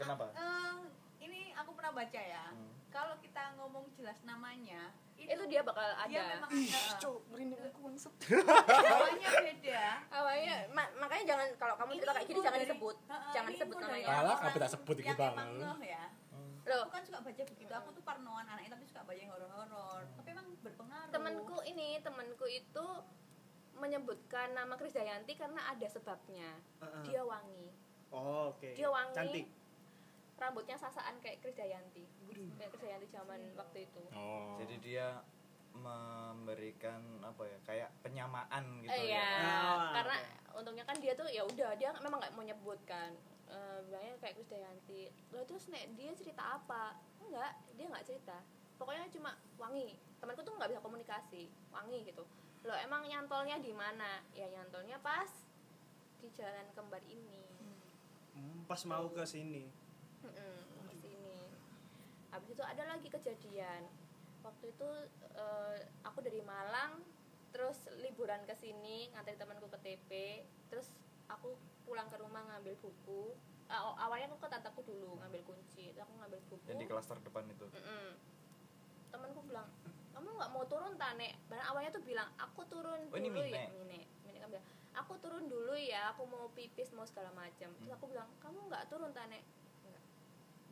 Kenapa? Eh, ini aku pernah baca ya. Hmm. Kalau kita ngomong jelas namanya, itu dia bakal dia ada memang ih ada. cok merinding aku bangsat Namanya beda. awalnya ma- makanya jangan kalau kamu cerita kayak gini jangan disebut Heeh, jangan disebut namanya Malah orang kabeh tak sebut yang Bang. ya. loh Aku kan suka baca begitu. Aku tuh parnoan anaknya tapi suka baca yang horor-horor. Tapi emang berpengaruh. temanku ini temanku itu menyebutkan nama Krisdayanti karena ada sebabnya Heeh. dia wangi oh oke dia wangi cantik rambutnya sasaan kayak Krisdayanti kayak Krisdayanti zaman waktu itu. Oh. Jadi dia memberikan apa ya kayak penyamaan gitu Eh, iya. ya. Ah, karena untungnya kan dia tuh ya udah dia memang nggak mau nyebutkan Eh, bilangnya kayak Krisdayanti lo terus nek dia cerita apa? Enggak dia nggak cerita. Pokoknya cuma wangi. Temanku tuh nggak bisa komunikasi. Wangi gitu. Lo emang nyantolnya di mana? Ya nyantolnya pas di jalan kembar ini. Hmm, pas mau ke sini Mm-mm, ke sini. Habis itu ada lagi kejadian. Waktu itu eh, aku dari Malang terus liburan ke sini nganterin temanku ke TP terus aku pulang ke rumah ngambil buku. Ah, awalnya aku ke tantaku dulu ngambil kunci. Terus aku ngambil buku. Yang di kelas terdepan itu. Mm-mm. temanku bilang kamu nggak mau turun tane Padahal awalnya tuh bilang aku turun Oh, ini dulu ya. Mine? Mine Mine kan bilang aku turun dulu ya aku mau pipis mau segala macam. Terus Hmm. aku bilang kamu nggak turun tane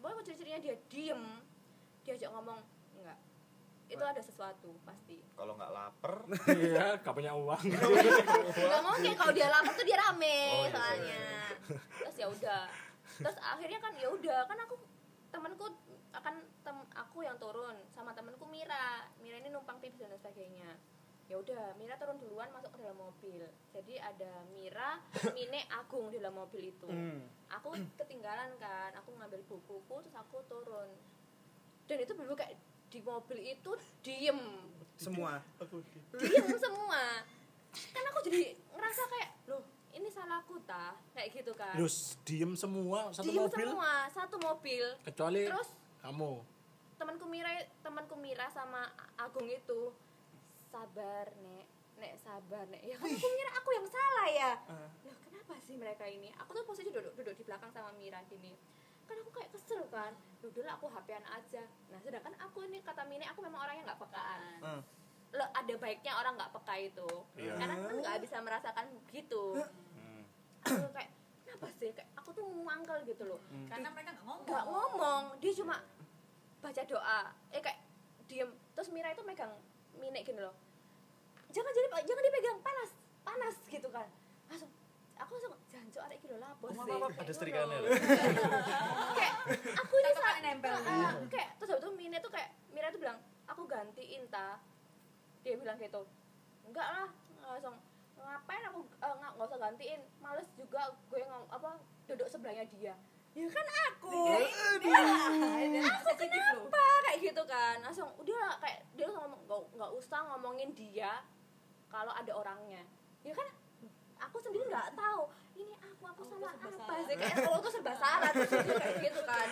kok ciri-cirinya dia diem diajak ngomong enggak. Itu ada sesuatu pasti. Kalau nggak lapar, Iya, gak punya uang. nggak mungkin kalau dia lapar tuh dia rame Oh, iya, soalnya. terus ya udah. Terus akhirnya kan ya udah kan aku temanku akan tem aku yang turun sama temanku Mira. Mira ini numpang pipis dan sebagainya ya udah Mira turun duluan masuk ke dalam mobil. Jadi ada Mira Mine Agung di dalam mobil itu. Hmm. aku ketinggalan kan aku ngambil bukuku terus aku turun. Dan itu bener kayak di mobil itu diem. Semua? Diem semua. Kan aku jadi ngerasa kayak loh ini salahku tah? Kayak gitu kan. Terus diem semua satu diem mobil? semua satu mobil. Kecuali terus kamu. temanku Mira temanku Mira sama Agung itu sabar nek. Nek sabar nek. Ya kan aku Mira aku yang salah ya? Ah. loh kenapa sih mereka ini? Aku tuh posisi duduk duduk di belakang sama Mira gini. Kan aku kayak kesel kan. Ya udahlah aku HP-an aja. Nah sedangkan aku ini kata Mine aku memang orangnya nggak pekaan. Hmm. lo ada baiknya orang nggak peka itu. Iya. karena kan nggak bisa merasakan gitu. Hmm. aku kayak kenapa sih? Kayak aku tuh mangkel gitu loh. Karena mereka nggak ngomong. nggak ngomong. Dia cuma baca doa. Eh kayak diem. Terus Mira itu megang Mine gini loh. Jangan jadi jangan dipegang panas panas gitu kan. Langsung aku langsung jancok arek kilo lapo Oh, sih ada setrikaan ya? kayak aku ini kali nempel. Ah, kayak terus itu Mine tuh kayak Mira tuh bilang aku gantiin ta. Dia bilang gitu. Enggak lah. Langsung ngapain aku eh, nggak nggak usah gantiin. Males juga gue ngom apa duduk sebelahnya dia ya kan aku. Aku kenapa? Kayak gitu kan. Langsung udah kayak dia ngomong nggak nggak usah ngomongin dia kalau ada orangnya. Ya kan? Aku sendiri nggak tahu aku aku Aku salah serba apa? sih kayak aku tuh serba salah terus dia kayak gitu kan.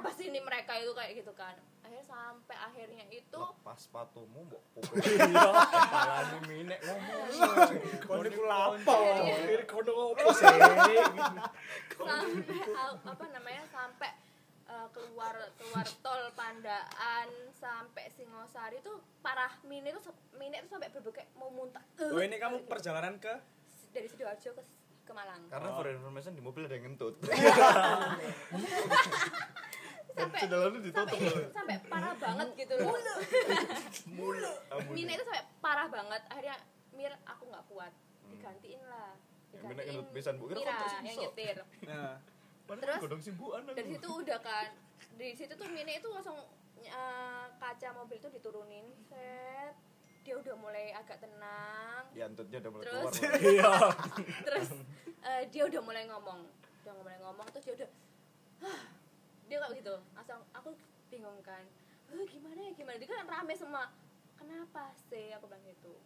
Apa sih ini mereka itu kayak gitu kan? Akhirnya sampai akhirnya itu lepas sepatumu mbok pukul. Iya. kepalanya minek ngomong. Kon iku lapo? Kiri kono ngopo sih? sampai apa namanya sampai eh, keluar keluar tol Pandaan sampai Singosari tuh parah. Mine tuh Mine tuh sampai berbekek mau muntah. Oh ini kamu perjalanan ke? Dari sidoarjo ke ke Malang. Karena for information di mobil ada yang ngentut. Sampai Jalannya ditutup. sampai, sampai parah banget gitu loh. Mulu Mine itu sampai parah banget. Akhirnya Mir aku nggak kuat. Digantiin lah. Ya, Mine ngentut pisan, Bu. Kira Mira kontes yang nyetir. Nah, Terus, godong simbuan dari situ udah kan. Di situ tuh Mine itu langsung eh, kaca mobil tuh diturunin. Set dia udah mulai agak tenang. Ya entutnya udah mulai Terus? keluar. Iya. terus eh, dia udah mulai ngomong. Udah mulai ngomong terus dia udah "Hah." dia kayak gitu. Langsung aku bingung kan. "Eh, gimana ya gimana? Dia kan rame semua kenapa sih? Aku bilang gitu.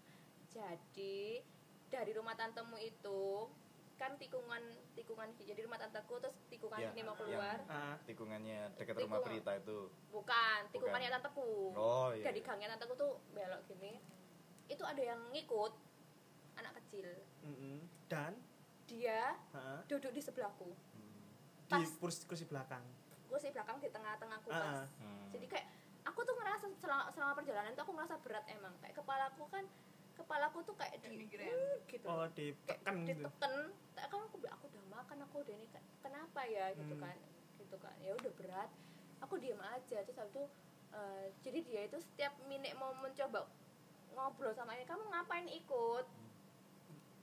Jadi dari rumah tantemu itu kan tikungan tikungan jadi rumah tanteku terus tikungan Ya, ini mau keluar ah, tikungannya dekat rumah. Prita itu bukan tikungannya Bukan. tanteku oh iya dari gangnya tanteku tuh belok gini itu ada yang ngikut anak kecil mm-mm. dan dia ah, duduk di sebelahku Hmm. di Pas. kursi kursi belakang. kursi belakang di tengah-tengah Ah, pas. Hmm. jadi kayak aku tuh ngerasa selama, selama perjalanan tuh aku ngerasa berat emang kayak kepalaku kan kepalaku tuh kayak Kayak di migrain. uh, gitu Oh, kayak ditekan gitu. diteken kayak kan aku bilang, aku udah makan aku udah ini kayak, kenapa ya gitu Hmm. kan gitu kan ya udah berat aku diem aja terus habis itu eh, jadi dia itu setiap minik mau mencoba ngobrol sama ini kamu ngapain ikut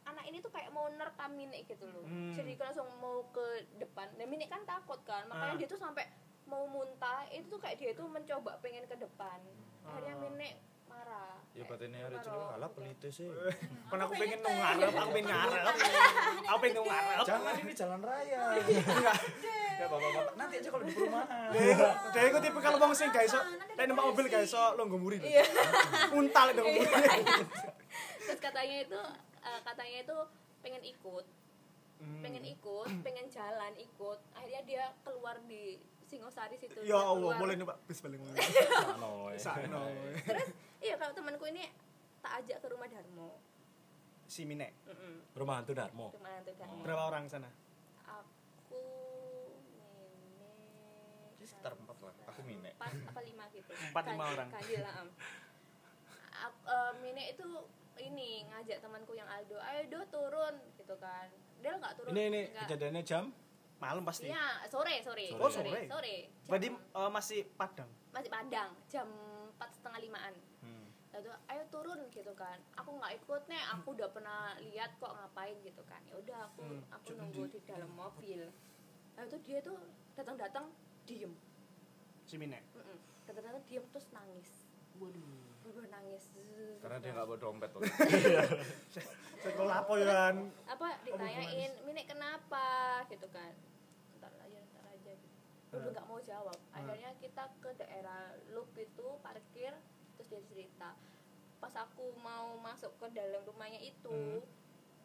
anak ini tuh kayak mau nerekam minik gitu loh Hmm. jadi dia langsung mau ke depan dan minik kan takut kan makanya Ah. dia tuh sampai mau muntah itu tuh kayak dia tuh mencoba pengen ke depan akhirnya Ah. minik marah ya Kayak batinnya ada marah, celuk alah gitu. pelite sih. Kan aku pengen nang ngarep, aku pengen ngarep. Aku pengen ngarep. jangan ini jalan raya ya bapak-bapak nanti aja kalau di perumahan. Dia itu tipe kalau wong sing gak iso, nek numpak mobil gak iso longgo muri. Iya. Untal itu muri. terus katanya itu eh, katanya itu pengen ikut. Hmm. pengen ikut pengen jalan ikut. Akhirnya dia keluar di Singosari situ Ya Allah, boleh nih Pak bis paling. Sakno. eh. Sakno. terus iya kalau temanku ini tak ajak ke rumah Darmo Si Mine. Mm-mm. Rumah hantu Darmo. rumah nanti Darmo Berapa orang sana? aku Mine Ini sekitar empat lah. Aku Mine. empat apa lima gitu Empat, lima Kan- orang. kandil lah, em. Ak- eh, Mine itu ini ngajak temanku yang Aldo ayo do turun gitu kan dia nggak turun Ini ini kejadiannya jam Malam pasti. Iya, sore, sore. Oh, sore. sore. Jam- Berarti eh, masih Padang. masih Padang, jam empat setengah limaan. Hmm. Lalu ayo turun gitu kan. Aku nggak ikut nih, aku udah pernah lihat kok ngapain gitu kan. Ya udah aku Hmm, aku nunggu di dalam mobil. Lalu tuh dia tuh datang-datang diem. Si Mine. Mm-mm. Datang-datang diem terus nangis. Waduh. Bener nangis. karena dia nggak bawa dompet loh Sekolah apa ya? apa ditanyain Mine kenapa gitu kan ntar aja ntar aja gitu udah nggak mau jawab akhirnya kita ke daerah loop itu parkir terus dia cerita pas aku mau masuk ke dalam rumahnya itu Hmm.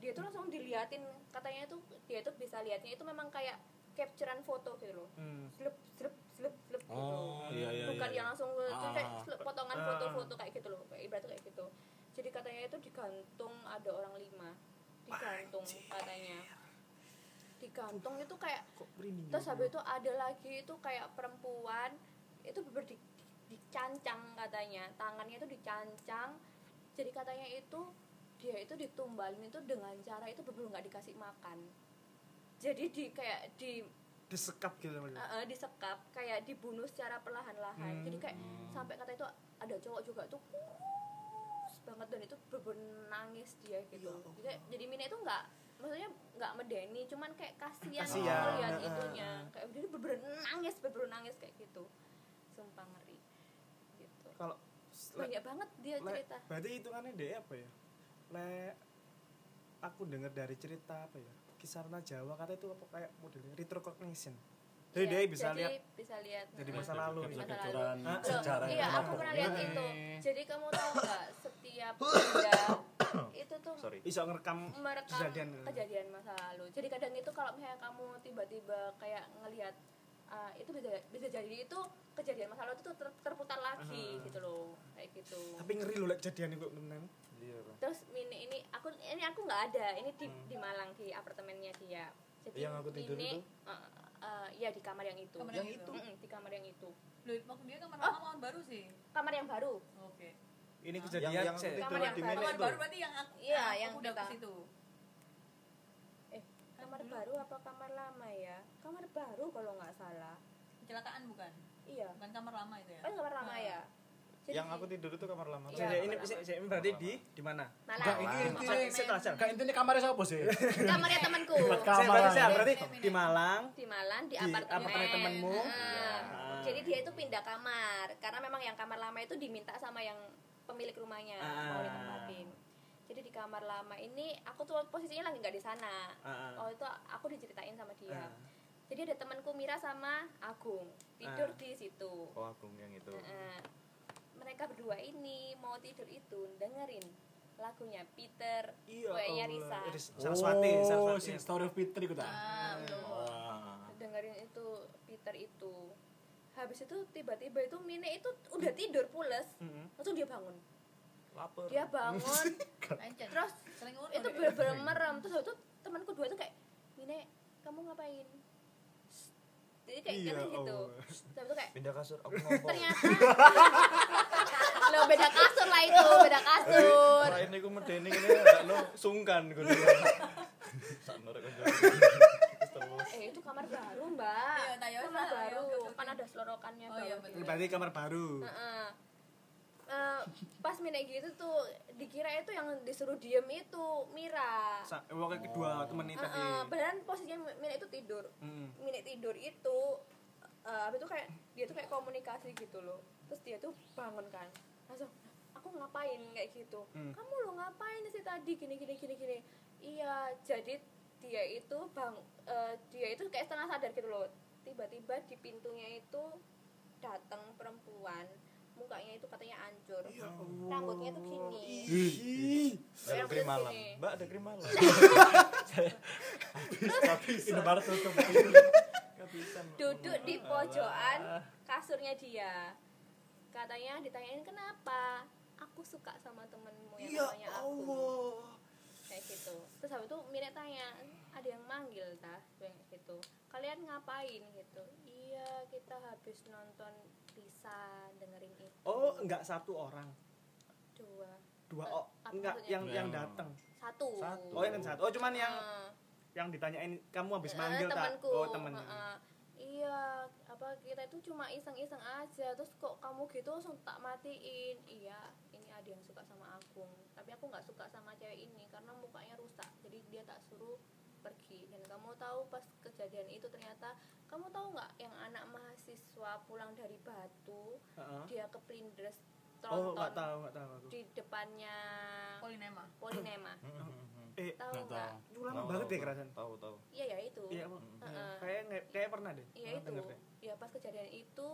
dia tuh langsung diliatin katanya tuh dia tuh bisa lihatnya itu memang kayak capturean foto gitu loh Hmm. slep slep slep slep gitu Oh, iya iya. bukan iya. yang langsung itu kayak Ah. slep- potongan Ah. foto-foto kayak gitu loh kayak ibaratnya kayak gitu jadi katanya itu digantung ada orang lima digantung katanya digantung itu kayak kok merinding terus gitu? habis itu ada lagi itu kayak perempuan itu bener di, di- dicancang katanya tangannya itu dicancang jadi katanya itu dia itu ditumbalin itu dengan cara itu bener nggak dikasih makan. Jadi di kayak di disekap gitu eh, eh, disekap kayak dibunuh secara perlahan-lahan. Hmm. jadi kayak sampai kata itu ada cowok juga tuh kurus banget dan itu bener nangis dia gitu. Ya jadi, jadi Mina itu nggak maksudnya nggak medeni cuman kayak kasihan lihat heeh. itunya. Kayak dia bener nangis bener nangis kayak gitu. Sumpah ngeri. Gitu. Kalau banyak banget dia le- cerita. berarti hitungannya dia apa ya? Le aku dengar dari cerita apa ya? Kisarna Jawa kata itu apa kayak modelnya? Retrocognition jadi Iya, dia bisa jadi lihat bisa lihat. dari heeh. masa lalu. Bisa ya. Masa lalu. Sejarah iya aku pernah lihat itu. Jadi kamu tahu nggak setiap benda itu tuh sorry bisa ngerekam merekam Kejadian. kejadian. masa lalu. Jadi kadang itu kalau misalnya kamu tiba-tiba kayak ngelihat uh, itu bisa bisa jadi itu kejadian masa lalu itu ter- terputar lagi Aha. gitu loh kayak gitu. tapi ngeri loh kejadian itu temen iya. Terus ini ini aku ini aku nggak ada ini di Hmm. di Malang di apartemennya dia. Jadi Yang aku tidur ini, itu? uh, uh, ya di kamar yang itu. Kamar yang yang itu Mm-mm, di kamar yang itu. Loh, maksud dia kamar Oh. lama kamar baru sih. Kamar yang baru. Oke. Ini kejadian Yang- yang Kamar yang di baru. Kamar baru berarti yang aku, Iya, aku yang udah ke situ. Eh, kamar dulu. baru apa kamar lama ya? Kamar baru kalau nggak salah. Kecelakaan bukan? Iya. Bukan kamar lama itu ya? Kan kamar lama Nah. ya. Jadi yang aku tidur itu kamar lama Iya, ini kamar saya- ini berarti di di mana Malang. Enggak, ini Malang. intinya Saya- saya telah jawab. Enggak intinya kamarnya siapa sih? kamarnya temanku Buat saya kamar berarti saya berarti di Malang di Malang di, Di apartemen, apartemen temenmu? Heeh. Ah. jadi dia itu pindah kamar karena memang yang kamar lama itu diminta sama yang pemilik rumahnya mau Ah. ditempatin jadi di kamar lama ini aku tuh posisinya lagi nggak di sana Ah, ah. oh itu aku diceritain sama dia Ah. jadi ada temanku Mira sama Agung tidur Ah. di situ oh Agung yang itu Heeh. mereka berdua ini mau tidur itu dengerin lagunya Peter Iya Kayaknya. Risa. Saraswati, Oh, Saraswati. si Story of Fitri itu Ah, dengerin itu Peter itu habis itu tiba-tiba itu Mine itu udah tidur pules Mm-mm. langsung dia bangun. Lapar. Dia bangun. Terus itu bener-bener merem. Terus itu temanku dua itu kayak Mine kamu ngapain? Jadi kayak Iya, gitu. Gitu terus itu kayak pindah kasur aku ngompol ternyata. Lo beda kasur lah itu beda kasur. Lain iku medeni gak no sungkan gue sak norek aja. terus eh itu kamar baru mbak. Iya, nah, ya kamar lah, baru. kan ada selorokannya Oh, iya, berarti kamar baru. Heeh. Eh, pas Mine gitu tuh dikira itu yang disuruh diem itu Mira. Sa- pokoknya kedua temen ini tadi. Heeh, beneran posisinya Mine itu tidur. Mm. Mine tidur itu eh habis itu kayak dia tuh kayak komunikasi gitu loh. Terus dia tuh bangun kan. Langsung aku ngapain? Kayak gitu. Hmm. kamu lo ngapain sih tadi? Gini gini gini gini. Iya jadi dia itu bang eh, dia itu kayak setengah sadar gitu loh. Tiba-tiba di pintunya itu datang perempuan mukanya itu katanya hancur. Ya rambutnya tuh gini. Ada krim malam. mbak ada krim malam. Ini baru tutup. Duduk di pojokan kasurnya dia. Katanya ditanyain kenapa? Aku suka sama temenmu yang Ya namanya aku. Allah. Kayak gitu terus habis itu Mira tanya ada yang manggil tah kayak gitu kalian ngapain gitu iya kita habis nonton Lisa dengerin itu Oh, enggak satu orang. dua Dua Eh, oh, enggak maksudnya? yang yang datang. satu Satu. Oh, yang satu. Oh, cuman yang Eh, yang ditanyain kamu habis Eh, manggil tak? temanku Oh, temen. Heeh. Iya apa kita itu cuma iseng-iseng aja. Terus kok kamu gitu langsung tak matiin. Iya ini ada yang suka sama Agung tapi aku nggak suka sama cewek ini karena mukanya rusak. Jadi dia tak suruh pergi. Dan kamu tahu pas kejadian itu ternyata kamu tahu nggak yang anak mahasiswa pulang dari Batu Heeh. dia ke Plindes Oh, enggak tronton tahu, enggak tahu aku. di depannya Polinema. Polinema Eh, tahu Nggak itu lama banget deh kerasan. tahu tahu iya ya itu Iya. Heeh. Kayak kayak pernah deh. Iya itu. Ya pas kejadian itu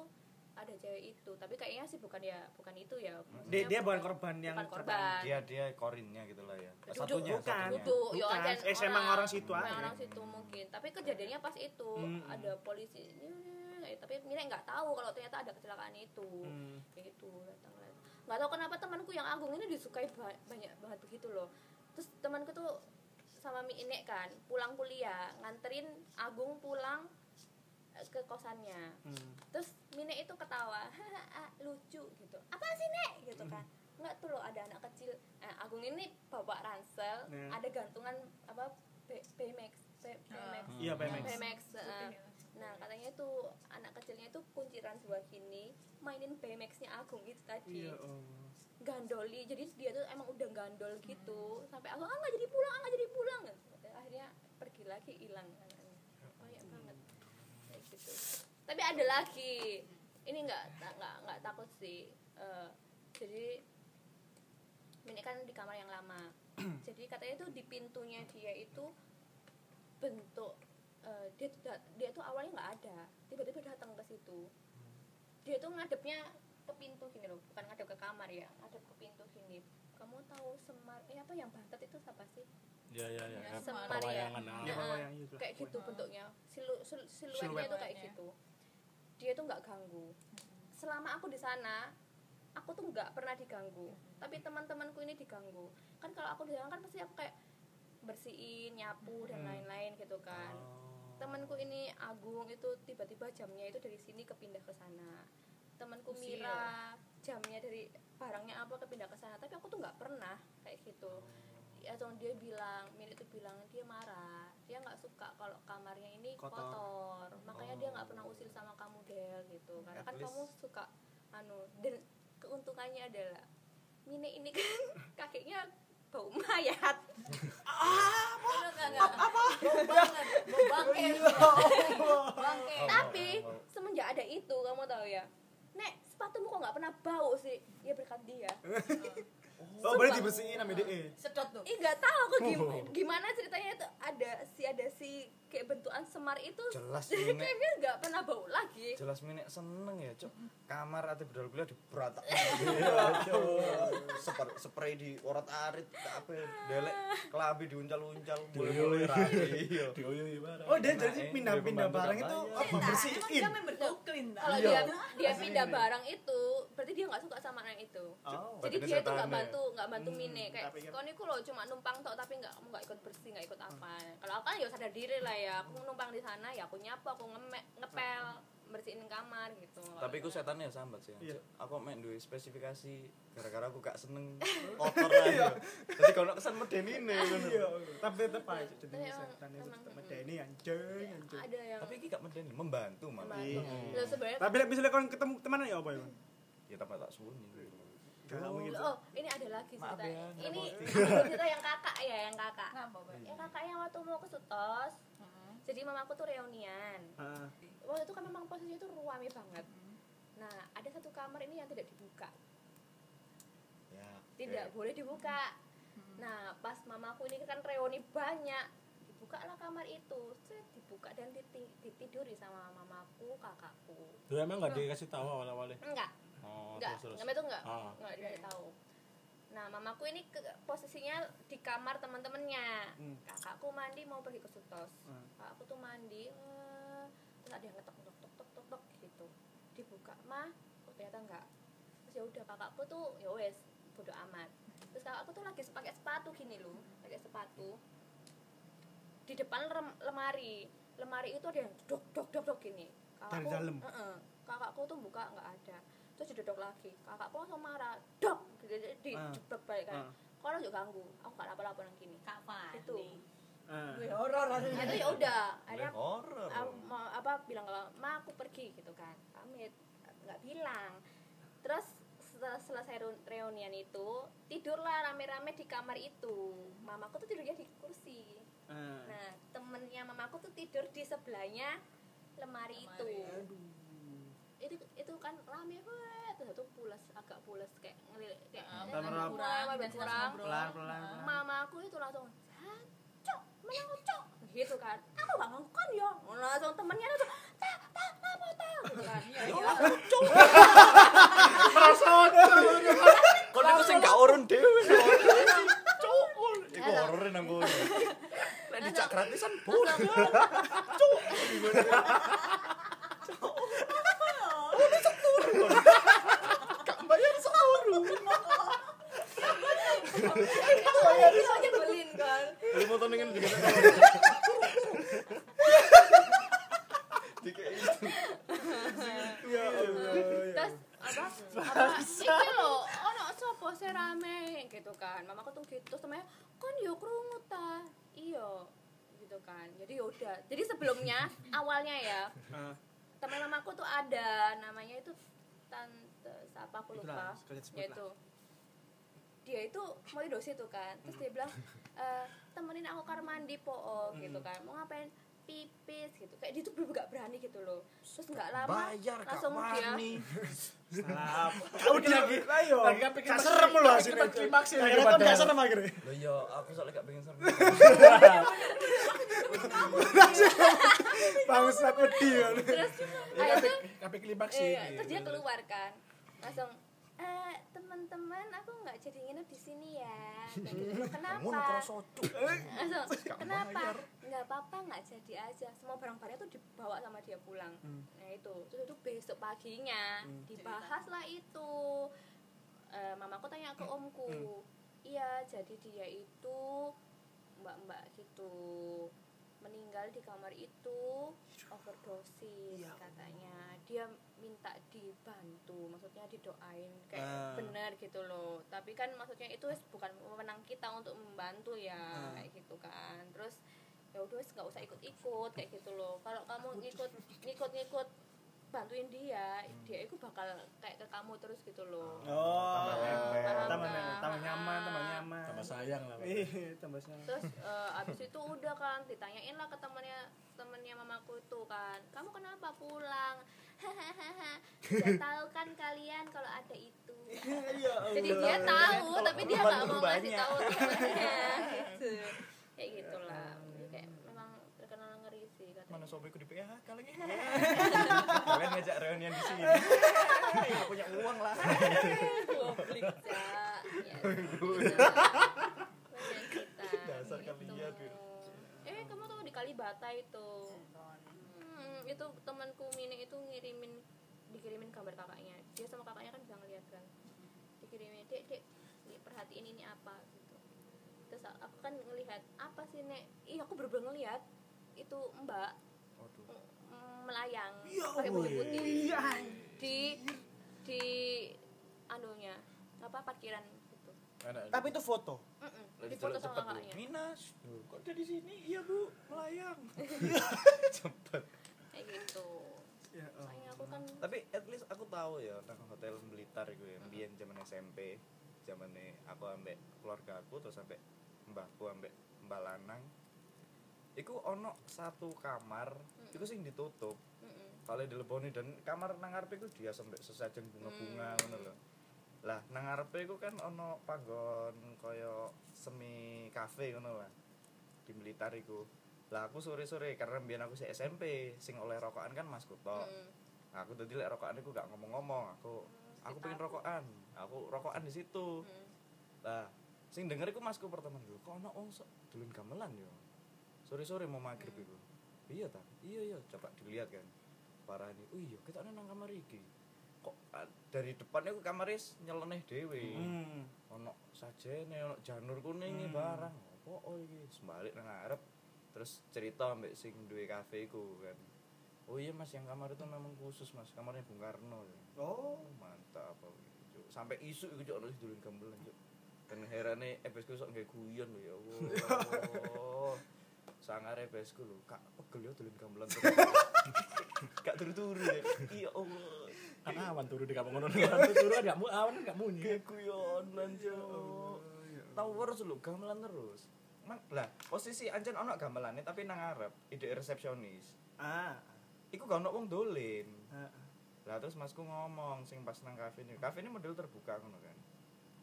ada cewek itu, tapi kayaknya sih bukan ya, bukan itu ya. Dia Maksudnya dia bukan korban yang bukan korban. dia dia korinnya gitu lah ya Duduk, satunya bukan. satunya Duduk, ya Bukan, eh, emang orang situ aja. orang situ mungkin. Tapi kejadiannya pas itu Hmm. ada polisi. Eh, tapi Mira nggak tahu kalau ternyata ada kecelakaan itu. Hmm. Kayak itu datang. Nggak tahu kenapa temanku yang Agung ini disukai ba- banyak banget begitu loh. Terus temanku tuh sama Mi Inek kan pulang kuliah nganterin Agung pulang eh, ke kosannya Hmm. terus Mine itu ketawa "Haha, ah, lucu gitu apa sih nek gitu kan nggak tuh loh ada anak kecil eh, Agung ini bapak ransel Nah. ada gantungan apa B- BMX BMX Iya, BMX. BMX eh. nah katanya itu anak kecilnya itu kunciran sebelah gini mainin BMX-nya Agung itu tadi Iya, oh. Gandoli. Jadi dia tuh emang udah gandol gitu. Sampai aku ah nggak jadi pulang ah nggak jadi pulang. Akhirnya pergi lagi hilang. Banyak banget. Kayak gitu. Tapi ada lagi. Ini nggak nggak nggak takut sih. Eh, jadi ini kan di kamar yang lama. Jadi katanya tuh di pintunya dia itu bentuk eh, dia tuh dia tuh awalnya nggak ada. Tiba-tiba datang ke situ. Dia tuh ngadepnya ke pintu gini loh bukan ngadep ke kamar ya ngadep ke pintu gini kamu tahu semar eh apa yang bantet itu apa sih Ya ya ya. Ya, kayak semar ya ah. Iya, Nah, itu. kayak gitu bentuknya Silu, sil- siluetnya Siluet. itu kayak gitu dia tuh nggak ganggu selama aku di sana aku tuh nggak pernah diganggu tapi teman-temanku ini diganggu kan kalau aku di sana kan pasti aku kayak bersihin nyapu dan Hmm. lain-lain gitu kan Oh. temanku ini Agung itu tiba-tiba jamnya itu dari sini kepindah ke sana temanku Usil. Mira jamnya dari barangnya apa kepindah ke sana. Tapi aku tuh nggak pernah kayak gitu. Atau dia bilang milik itu bilang dia marah. Dia nggak suka kalau kamarnya ini Kotor. kotor, makanya dia nggak pernah usil sama kamu Del gitu. Karena At kan least- kamu suka anu dan keuntungannya adalah Mine ini kan kakeknya bau mayat. Apa? Apa? Bau banget bau bangke. Bangke. Tapi semenjak ada itu kamu tahu ya nek sepatumu kok nggak pernah bau sih? Ya berkat dia. Oh, boleh dibersihin sama DE. sedot tuh. Ih nggak tahu aku gim- gimana ceritanya itu. Ada si ada si kayak bentukan semar itu Jelas jadi ini. kayaknya nggak pernah bau lagi. Jelas minek seneng ya cok kamar ati bedol kuliah diberatak Separ, spray di orat arit apa delek. Mulai-mulai rapi iya. Dioyoi barang. Oh, dia jadi eh, pindah-pindah dia barang itu apa Nah, bersihin? dah kalau Iya. dia dia pindah barang itu berarti dia nggak suka sama anak itu. Oh. jadi dia itu nggak bantu nggak bantu Hmm, mine. Kayak kan- kau niku loh cuma numpang tok tapi nggak kamu nggak ikut bersih nggak ikut apa. Kalau aku kan ya sadar diri lah ya aku numpang di sana ya aku nyapu aku ngeme, ngepel bersihin kamar gitu tapi aku setannya sambat sih Iya. Aku main duwe spesifikasi gara-gara aku gak seneng kotor aja jadi kalau kesan medeni nih Iya, tapi tetep aja jadi Tapi setan itu tetep medeni anjing, anjing. ada yang tapi iki gak medeni membantu malah Membantu. Iya. Loh, sebenarnya Tapi misalnya kon ketemu teman ya apa ya? Ya tambah tak sunyi Galau gitu. oh ini ada lagi cerita ya, ini cerita yang kakak ya yang kakak ngapa Pak? yang kakaknya waktu mau ke Sutos Jadi mamaku tuh reunian. Heeh. waktu itu kan memang posisinya tuh ruame banget. Nah ada satu kamar ini yang tidak dibuka. Ya tidak oke. boleh dibuka. Nah pas mamaku ini kan reuni banyak dibuka lah kamar itu. Set, dibuka dan diti- ditiduri sama mamaku kakakku. Lu emang nggak dikasih tahu awal-awalnya? enggak. Oh, enggak. terus terus. namanya itu enggak? Ah. enggak dikasih tahu nah mamaku ini ke, posisinya di kamar teman-temannya. Hmm. kakakku mandi mau pergi ke sutos. Hmm. kakakku tuh mandi eh, terus ada yang ngetok tok tok tok tok tok gitu. Dibuka mah oh, ternyata enggak? Terus ya udah kakakku tuh ya wes bodo amat. Terus kakakku tuh lagi pakai sepatu gini loh pakai sepatu. Di depan rem- lemari. Lemari itu ada yang dok dok dok dok gini. Dari dalam? Heeh. kakakku tuh buka nggak ada. Terus didodok lagi. Kakakku langsung marah dok di, Ah. jebak balik kan. Ah. kalau juga ganggu? Aku gak apa-apa nang gini kapan Itu. Ah. Wih, horor Nah, itu ya udah. Akhirnya Boleh horor. apa bilang kalau ma aku pergi gitu kan. Pamit nggak bilang. Terus setelah selesai reun- reunian itu tidurlah rame-rame di kamar itu. Mamaku tuh tidurnya di kursi. Ah. nah temennya mamaku tuh tidur di sebelahnya lemari, itu itu itu kan rame weh terus itu pulas agak pulas kayak ngelirik kayak Lama-lama. kurang, kurang, kurang, kurang. ngobrol. Pelan-pelan. mamaku itu langsung cok mana cok. Gitu kan. Aku gak ngongkon ya langsung temennya langsung tak tak apa tak gitu kan. Iya, ya iya. cok Kok niku sing gak urun dhewe. Cuk. Iku horor nang kono. Lek dicak gratisan udah seturu kak bayar seturu kak bayar itu nyebelin kan lu mau itu ya gitu kan kan gitu kan jadi yaudah jadi sebelumnya awalnya ya teman mamaku tuh ada namanya itu tante siapa aku lupa. sebut yaitu dia itu mau dosi tuh kan terus dia bilang "Eh, temenin aku kamar mandi po. Oh," gitu Hmm. kan. Mau ngapain pipis gitu kayak dia tuh bener gak berani gitu loh terus nggak lama bayar langsung dia wani Salah. Kau lagi. Ayo. Lagi kan pengen Gak serem lagi hasilnya. klimaks ya, Akhirnya kan gak serem akhirnya. lo yo aku soalnya gak pengen serem Bangsat wedi kan. terus ayo tuh Kape klimaks sih. Iya, terus dia keluar kan langsung eh teman-teman aku nggak jadi nginep di sini ya. Gitu. kenapa? langsung kenapa? nggak apa-apa nggak jadi aja. Semua barang-barangnya tuh dibawa sama dia pulang. Hmm. nah itu. Terus itu besok paginya Hmm. dibahas lah itu. Eh, mamaku tanya ke omku. Iya jadi dia itu mbak-mbak gitu meninggal di kamar itu overdosis katanya. Dia minta dibantu maksudnya didoain kayak Ah. bener gitu loh. Tapi kan maksudnya itu bukan wewenang kita untuk membantu ya Ah. kayak gitu kan. Terus ya udah nggak usah ikut-ikut kayak gitu loh. Kalau kamu ngikut ngikut-ngikut bantuin dia dia itu bakal kayak ke kamu terus gitu loh. Oh. Tambah Tambah nempel. tambah nyaman, tambah nyaman. Tambah sayang lah. Iya, tambah sayang. terus eh, abis itu udah kan ditanyain lah ke temennya temennya mamaku itu kan kamu kenapa pulang? Hahaha tahu kan kalian kalau ada itu. Jadi dia tahu tapi dia nggak mau ngasih tahu temennya. Gitu. Kayak gitulah Jadi kayak memang terkenal ngeri sih mana sobiku di PHK lagi kalian ngajak reunian di sini ya punya uang lah. Ya, gitu. Bagian kita. Dasar Gitu. kalian, Wir. Eh, kamu tahu di Kalibata itu. Hmm, itu temanku Mini itu ngirimin dikirimin gambar kakaknya. Dia sama kakaknya kan bisa ngeliat kan. Dikirimin, "Dek, Dek, perhatiin ini apa?" gitu. Terus aku kan ngelihat, "Apa sih, Nek?" Ih, aku bener-bener ngelihat itu Mbak melayang. Ya pakai baju putih. Iya. di di anunya. Apa parkiran gitu Enak. Tapi itu foto. Di foto sama cepet kakaknya. Minas kok ada di sini? Iya bu. Melayang. Cepet kayak gitu. Ya, oh. soalnya aku kan tapi at least aku tahu ya nang hotel Blitar itu ya. Biyen zaman SMP zaman aku ambek keluarga aku terus sampai mbahku ambek mbak lanang iku ono satu kamar iku sing ditutup mm-mm, kalau dileboni dan kamar nang ngarepe iku dia sampai sesajen bunga-bunga Hmm. ngono lho. Lah nang ngarepe iku kan ono panggon kaya semi kafe ngono lah di iku. Lah aku sore-sore karena biyen aku si SMP sing oleh rokokan kan Mas Kuto. Nah, aku tadi lek rokokan aku gak ngomong-ngomong aku aku pengen rokokan aku rokokan di situ. Mm. lah sing denger iku masku pertama dulu kok ono wong sok dulun gamelan yo sore-sore mau maghrib iku. Iya ta? Iya iya. Coba dilihat kan. Parah ini oh iya kita nang kamar iki. Kok ah, dari depannya aku kamar is nyeleneh dhewe. Hmm. ono sajene ono janur kuning Hmm. barang. Apa oh iki? Sembalik nang ngarep. Terus cerita ambek sing duwe kafe iku kan. Oh iya mas yang kamar itu memang khusus mas. Kamarnya Bung Karno Oh. oh mantap apa sampai isu cok ono sing dulun gamelan cuk. Dan herane ebesku sok nggae guyon ya Allah sangar ebesku lho kak pegel yo dulun gamelan terus. Gak turu-turu ya. Iya Allah. Kan awan turu di kampung ngono. Turu kan gak mu awan kan gak munyi. Guyonan cok tahu terus lho gamelan terus. Man, lah posisi ancen ono gamelane tapi nang ngarep ide resepsionis. Ah. iku gak ono wong dolin Ah. lah terus masku ngomong sing pas nang kafe ini. Kafe ini model terbuka ngono kan.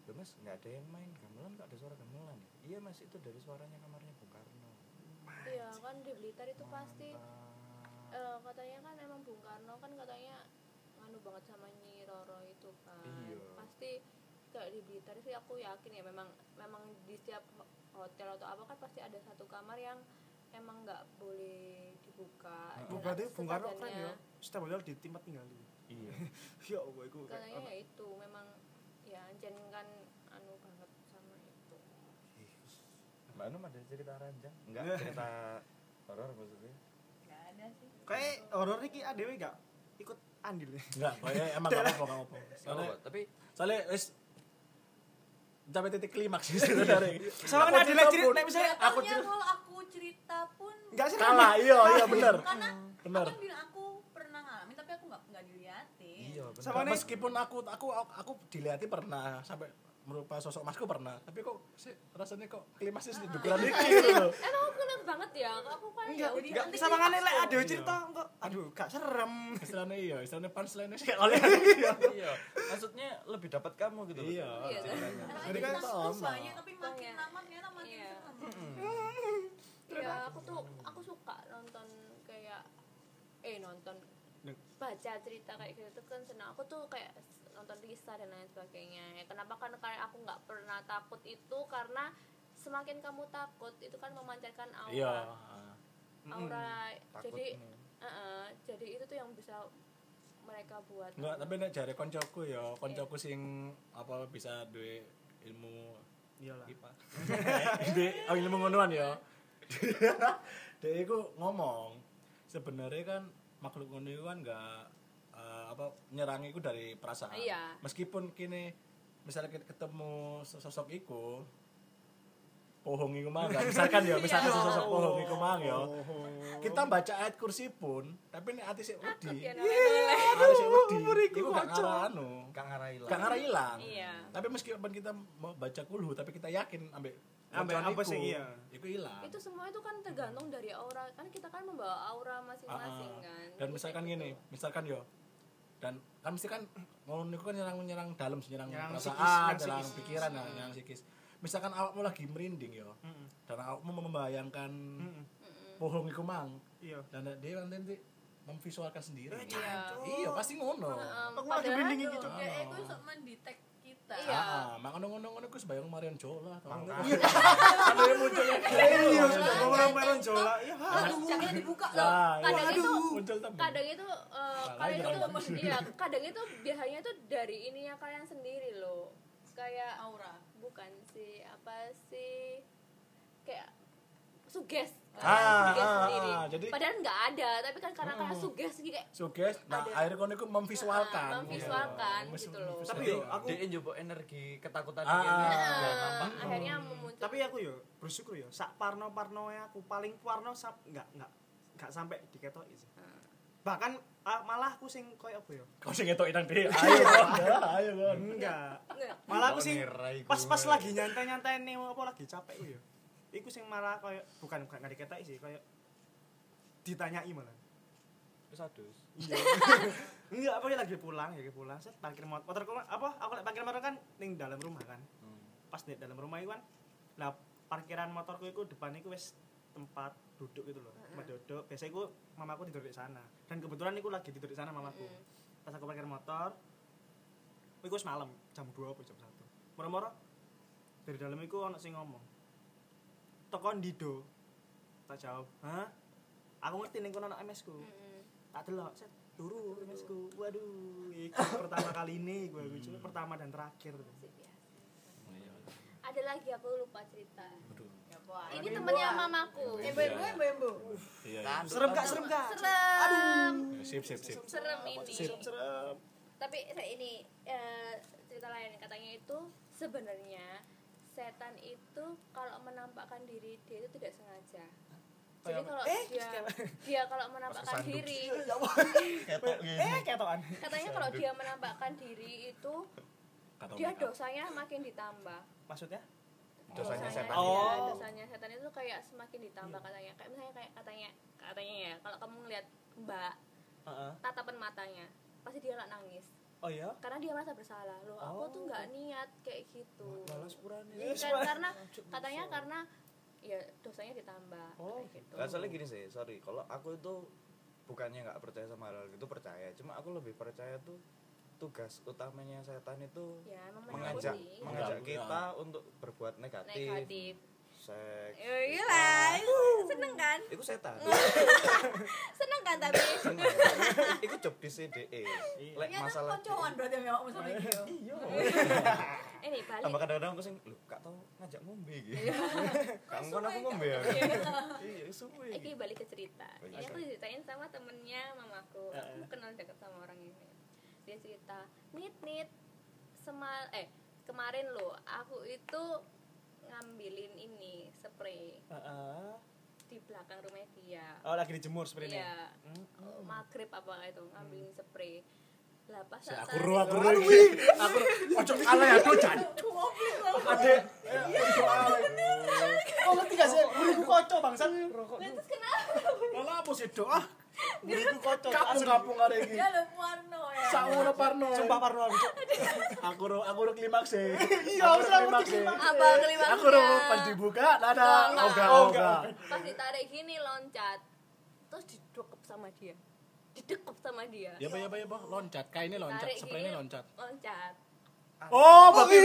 Loh mas nggak ada yang main. Gamelan nggak ada suara gamelan ya? Iya mas itu dari suaranya kamarnya iya kan di Blitar itu pasti eh, katanya kan emang Bung Karno kan katanya nganu banget sama Nyi Roro itu kan Iya. pasti kayak di Blitar sih aku yakin ya memang memang di setiap ho- hotel atau apa kan pasti ada satu kamar yang emang nggak boleh dibuka Nah, Berarti Bung Karno keren sesajennya. ya. Setiap hotel di tempat tinggali. iya Ya Allah, kayak katanya ya itu memang ya Jen kan anu banget sama itu mbak Num ada cerita ranjang enggak cerita horor maksudnya Gak ada sih. Kayak horor iki adewe gak ikut andil. Enggak, pokoknya emang gak apa-apa, gak apa-apa. Soalnya, tapi soalnya wis sampai titik klimaks sih sebenarnya. Sama kan adil cerita nek misalnya aku aku cerita kalau aku cerita pun enggak sih Kalah, iya, iya bener. karena Bener. aku bilang aku pernah ngalamin tapi aku nggak nggak diliatin iya nih- Meskipun aku aku aku dilihat pernah sampai merupa sosok masku pernah, tapi kok sih rasanya kok klimaksnya Ah. di dukuran iki gitu loh. emang aku enak banget ya aku kan Enggak, ya Jadi enggak kan klimaks lek tuh. ada cerita kok aduh gak serem. Istilahnya iya, istilahnya punchline sih oleh iya maksudnya lebih dapat kamu gitu loh. Iya. Iya, Jadi kan banyak tapi makin Iya. lama ternyata makin Iya. serem ya aku tuh aku suka nonton kayak eh nonton baca cerita kayak gitu tuh kan senang aku tuh kayak nonton kisah dan lain sebagainya ya, kenapa kan karena aku nggak pernah takut itu karena semakin kamu takut itu kan memancarkan aura Iya. aura jadi Takutmu. eh, jadi itu tuh yang bisa mereka buat Enggak, tapi nek jare koncoku ya, koncoku sing apa bisa duwe ilmu Iyalah. IPA. Duwe oh, ilmu ngonoan ya. Dia iku ngomong sebenarnya kan makhluk ngono iku kan enggak eh, apa nyerang iku dari perasaan. Iya. Meskipun kini misalnya kita ketemu sosok iku pohong iku mang kan. misalkan ya misalkan Iya. sosok pohong iku mang ya kita baca ayat kursi pun tapi nek ati sik takut wedi ya namanya ati sik wedi iku gak ngarah anu Gak ngarah ilang. gak ngarah ilang Iya. tapi meskipun kita mau baca kulhu tapi kita yakin ambek Ambek bacaan apa iku, sih, iya. iku ilang itu semua itu kan tergantung dari aura kan kita kan membawa aura masing-masing Ah, ah. kan dan misalkan kayak gini gitu. misalkan yo dan kan mesti kan ngono niku kan nyerang nyerang dalam nyerang Nyerang perasaan psikis, nyerang nyerang psikis. pikiran nah, nyerang psikis misalkan awakmu lagi merinding yo Heeh. dan awakmu membayangkan Heeh. pohong iku mang Iya. dan dia nanti memvisualkan sendiri Iya. iya pasti ngono Aku lagi merinding gitu. ya itu sok mendetek kita Iya. Ah, mak ngono-ngono ku sebayang Marion Jola tau. Makanya. Kan dia munculnya Iya, sudah ngomong melon jola. Ya, aduh. jaketnya dibuka loh. Nah, kadang iya. itu muncul kadang itu eh, kalian itu iya kadang itu biasanya tuh dari ininya kalian sendiri loh. Kayak aura. bukan sih apa sih kayak suges Ah, ah, sendiri ah, jadi- padahal nggak ada tapi kan karena karena Hmm. suges gitu kayak Suges, nah Ada. akhirnya kono iku memvisualkan. Ah, memvisualkan Iya. gitu loh. Tapi yo, aku- dia njupuk energi ketakutan Ah, dia. ah, nampak. akhirnya memuncul tapi aku yo bersyukur yo sak parno parno aku paling parno sap enggak enggak enggak sampai diketoki sih Ah. bahkan ah, malah aku sing koyo apa yo Kau sing ngetok idang dhewe. Ayo, Kon. Ya, Ayo, Kon. enggak Nggak. malah aku sing pas-pas lagi nyantai-nyantai nih apa lagi capek ku yo iku sing malah koyo bukan bukan enggak diketoki sih koyo ditanyai malah. Terus adus. enggak apa ya lagi pulang ya lagi pulang. Set parkir motor motorku apa aku lek parkir motor kan ning dalam rumah kan. Hmm. pas di dalam rumah itu kan lah parkiran motorku itu depan itu wes tempat duduk gitu loh tempat duduk. Biasanya aku mamaku tidur di sana. Dan kebetulan aku lagi tidur di sana mamaku. Mm. pas aku parkir motor itu wis malam jam 2 apa jam 1 moro-moro dari dalam itu ono sing ngomong toko ndido. Tak jawab. Hah? Aku ngerti ning kono ono MS ku tak delok set turu MS ku waduh iki pertama kali ini gue gue pertama dan terakhir. Ya. ada lagi aku lupa cerita. Aduh. ya ini temennya mamaku. Embo embo embo embo Iya. Kan. iya. serem gak serem gak? Serem. Sip, sip, sip. serem ini. Serem serem. Tapi saya ini eh, cerita lain. Katanya itu sebenarnya setan itu kalau menampakkan diri dia itu tidak sengaja. Jadi kalau Eh, dia dia kalau menampakkan diri Ketok gini. eh ketokan. katanya kalau dia menampakkan diri itu dia dosanya makin ditambah. Maksudnya? Dosanya setan. iya, Oh. dosanya setan itu kayak semakin ditambah katanya. Kayak misalnya kayak katanya katanya ya kalau kamu ngelihat mbak Heeh. tatapan matanya pasti dia lah nangis oh iya? Karena dia merasa bersalah. Loh aku Oh. tuh nggak niat kayak gitu. Balas purane. Iya, kan, karena katanya karena ya dosanya ditambah Oh. kayak gitu. Gak soalnya gini sih, sorry. Kalau aku itu bukannya nggak percaya sama hal itu percaya, cuma aku lebih percaya tuh tugas utamanya setan itu ya mengajak mengajak kita untuk berbuat negatif, negatif seks. ya iyalah seneng kan Itu setan. seneng kan tapi. Iku job di CDE. Lek ya kan masalah koncoan berarti yang awakmu sama iki Iya. ini balik tambah kadang-kadang aku sing lho gak tau ngajak ngombe iki Iya. kamu kan aku ngombe ya Iya. iya suwe Iki balik ke cerita. Ini aku diceritain sama temennya mamaku. Aku kenal deket sama orang ini. Dia cerita, nit nit, semal eh kemarin loh aku itu ngambilin ini spray Heeh. di belakang rumah dia. Oh lagi dijemur sebenarnya. Iya, maghrib apa itu ngambilin spray. Lah pas Si aku ro aku ro iki. Aku ojo ala ya do jan. Oh ngerti gak sih? Buriku kocok bangsat. Rokok. Terus kenapa? Ala apa sih do ah? Buriku kocok. asli. Kapung-kapung arek iki. Ya lo Warno ya. Sakmono parno. Sumpah parno aku. Aku ro aku ro klimaks e. Iya, Aku ro klimaks e. klimaks. Apa klimaksnya? Aku ro pas dibuka nada. Oh, enggak. Oga Oh, oga. Pas ditarik gini loncat. Terus didekep sama dia. Didekep sama dia. Ya ba ya ba ya ba loncat. Kainnya loncat, spraynya loncat. Loncat. Oh, berarti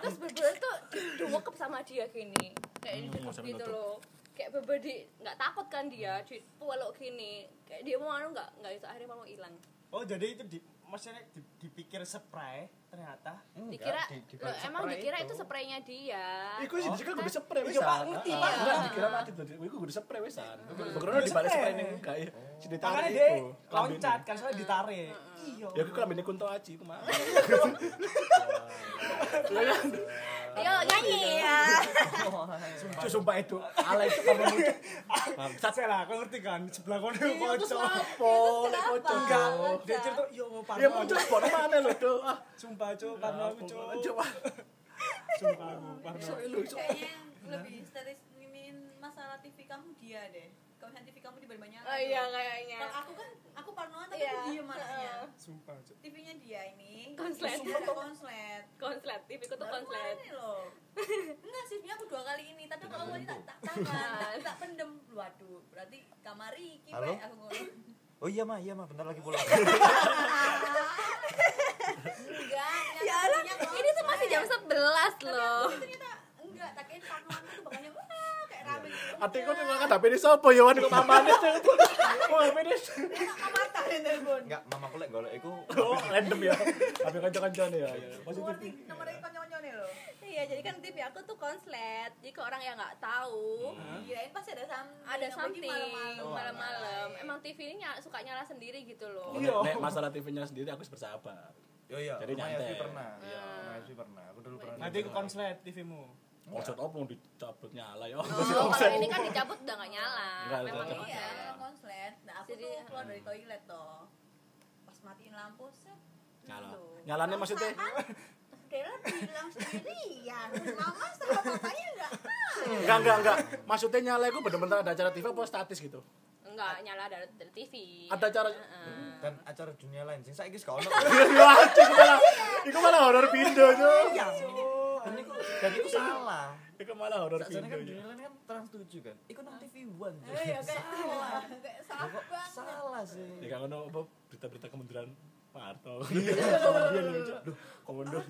terus bener tuh didungkep sama dia gini kayak Hmm, didekep gitu loh kayak beber di nggak takut kan dia di peluk gini kayak dia mau anu nggak nggak bisa akhirnya mau hilang Oh jadi itu di maksudnya di- dipikir spray ternyata. Enggak, dikira di- di balik emang dikira itu spraynya dia Iku sih dicekal gue spray Iya, wisan. Pak, ngerti, Pak. Enggak dikira mati tuh. Iku gue spray wisan. Bekerja di Iya, balik spray. ning enggak ya. Si Makanya ditarik dia iku. loncat kan soalnya ditarik. Iya. Ya aku kelambine kunto aji ku mah. yo nyanyi ya Sumpah sumpah itu ala itu kamu muncul. Bangsat Saya lah, kau ngerti kan sebelah kau Iya, kocok. apa nek kocok. Enggak, dia cerita yo mau parno. Ya muncul kok mana lo tuh. Ah, Sumpah cuk, parno aku cuk. coba. Sumpah aku parno. Kayaknya lebih masalah TV kamu dia deh. Kalau misalnya TV kamu diberi banyak. oh iya kayaknya Kalau aku kan aku parnoan tapi Iya. aku diem anaknya. Sumpah cuk. TV-nya dia ini. Konslet. Ada konslet. konslet TV ku tuh konslet kemarin loh. Enggak sih, aku dua kali ini, tapi kalau aku tak tak tahan, tak, tak pendem. Waduh, berarti kamar iki Halo? Pak, aku ngomong. oh iya mah iya mah bentar lagi pulang Enggak, ya Allah ini tuh masih jam konslet. 11 Tapi loh aku ternyata enggak, tak kira parnoan itu makanya Ate kok nggak HP ini sopo ya wan kok mamane tuh. Oh ini. Enak mata yang telepon. enggak mamaku lek golek iku Oh random ya. HP kanca-kancane ya. ya. Nomor Positif. nomornya konyol-konyol nih loh. iya jadi kan TV aku tuh konslet jadi ke orang yang nggak tahu Kirain pasti ada something. ada something malam-malam. malam-malam emang TV ini suka nyala sendiri gitu loh Iya. Nek masalah TV-nya sendiri aku bersahabat. yo iya Jadi nyantai. Pernah iya Hmm. pernah aku dulu pernah Nanti aku konslet TV-mu. Maksud apa yang dicabut nyala ya? Oh, kalau ini kan dicabut udah nggak nyala. Nggak, Memang udah iya. Iya, konslet. Nah, aku Jadi, tuh keluar dari toilet toh. Pas matiin lampu, set. Nyala. Nyalanya maksudnya? Dela bilang sendirian. Mama sama papanya enggak tahu. Enggak, enggak, enggak. Maksudnya nyala itu bener-bener ada acara TV apa statis gitu? Enggak nyala dari, dari TV. Ada acara Heeh. dan acara dunia lain sing saiki gak ono iku malah horor Pindo, Cuk. Iya. dan iku dan iku salah Iku malah horor kan Cuk. dunia lain kan trans 7 kan iku nang TV One. Eh, ya salah, salah salah sih Ya kan ono apa berita-berita kementerian Pak Harto. Kemudian lho, Cuk. Komando.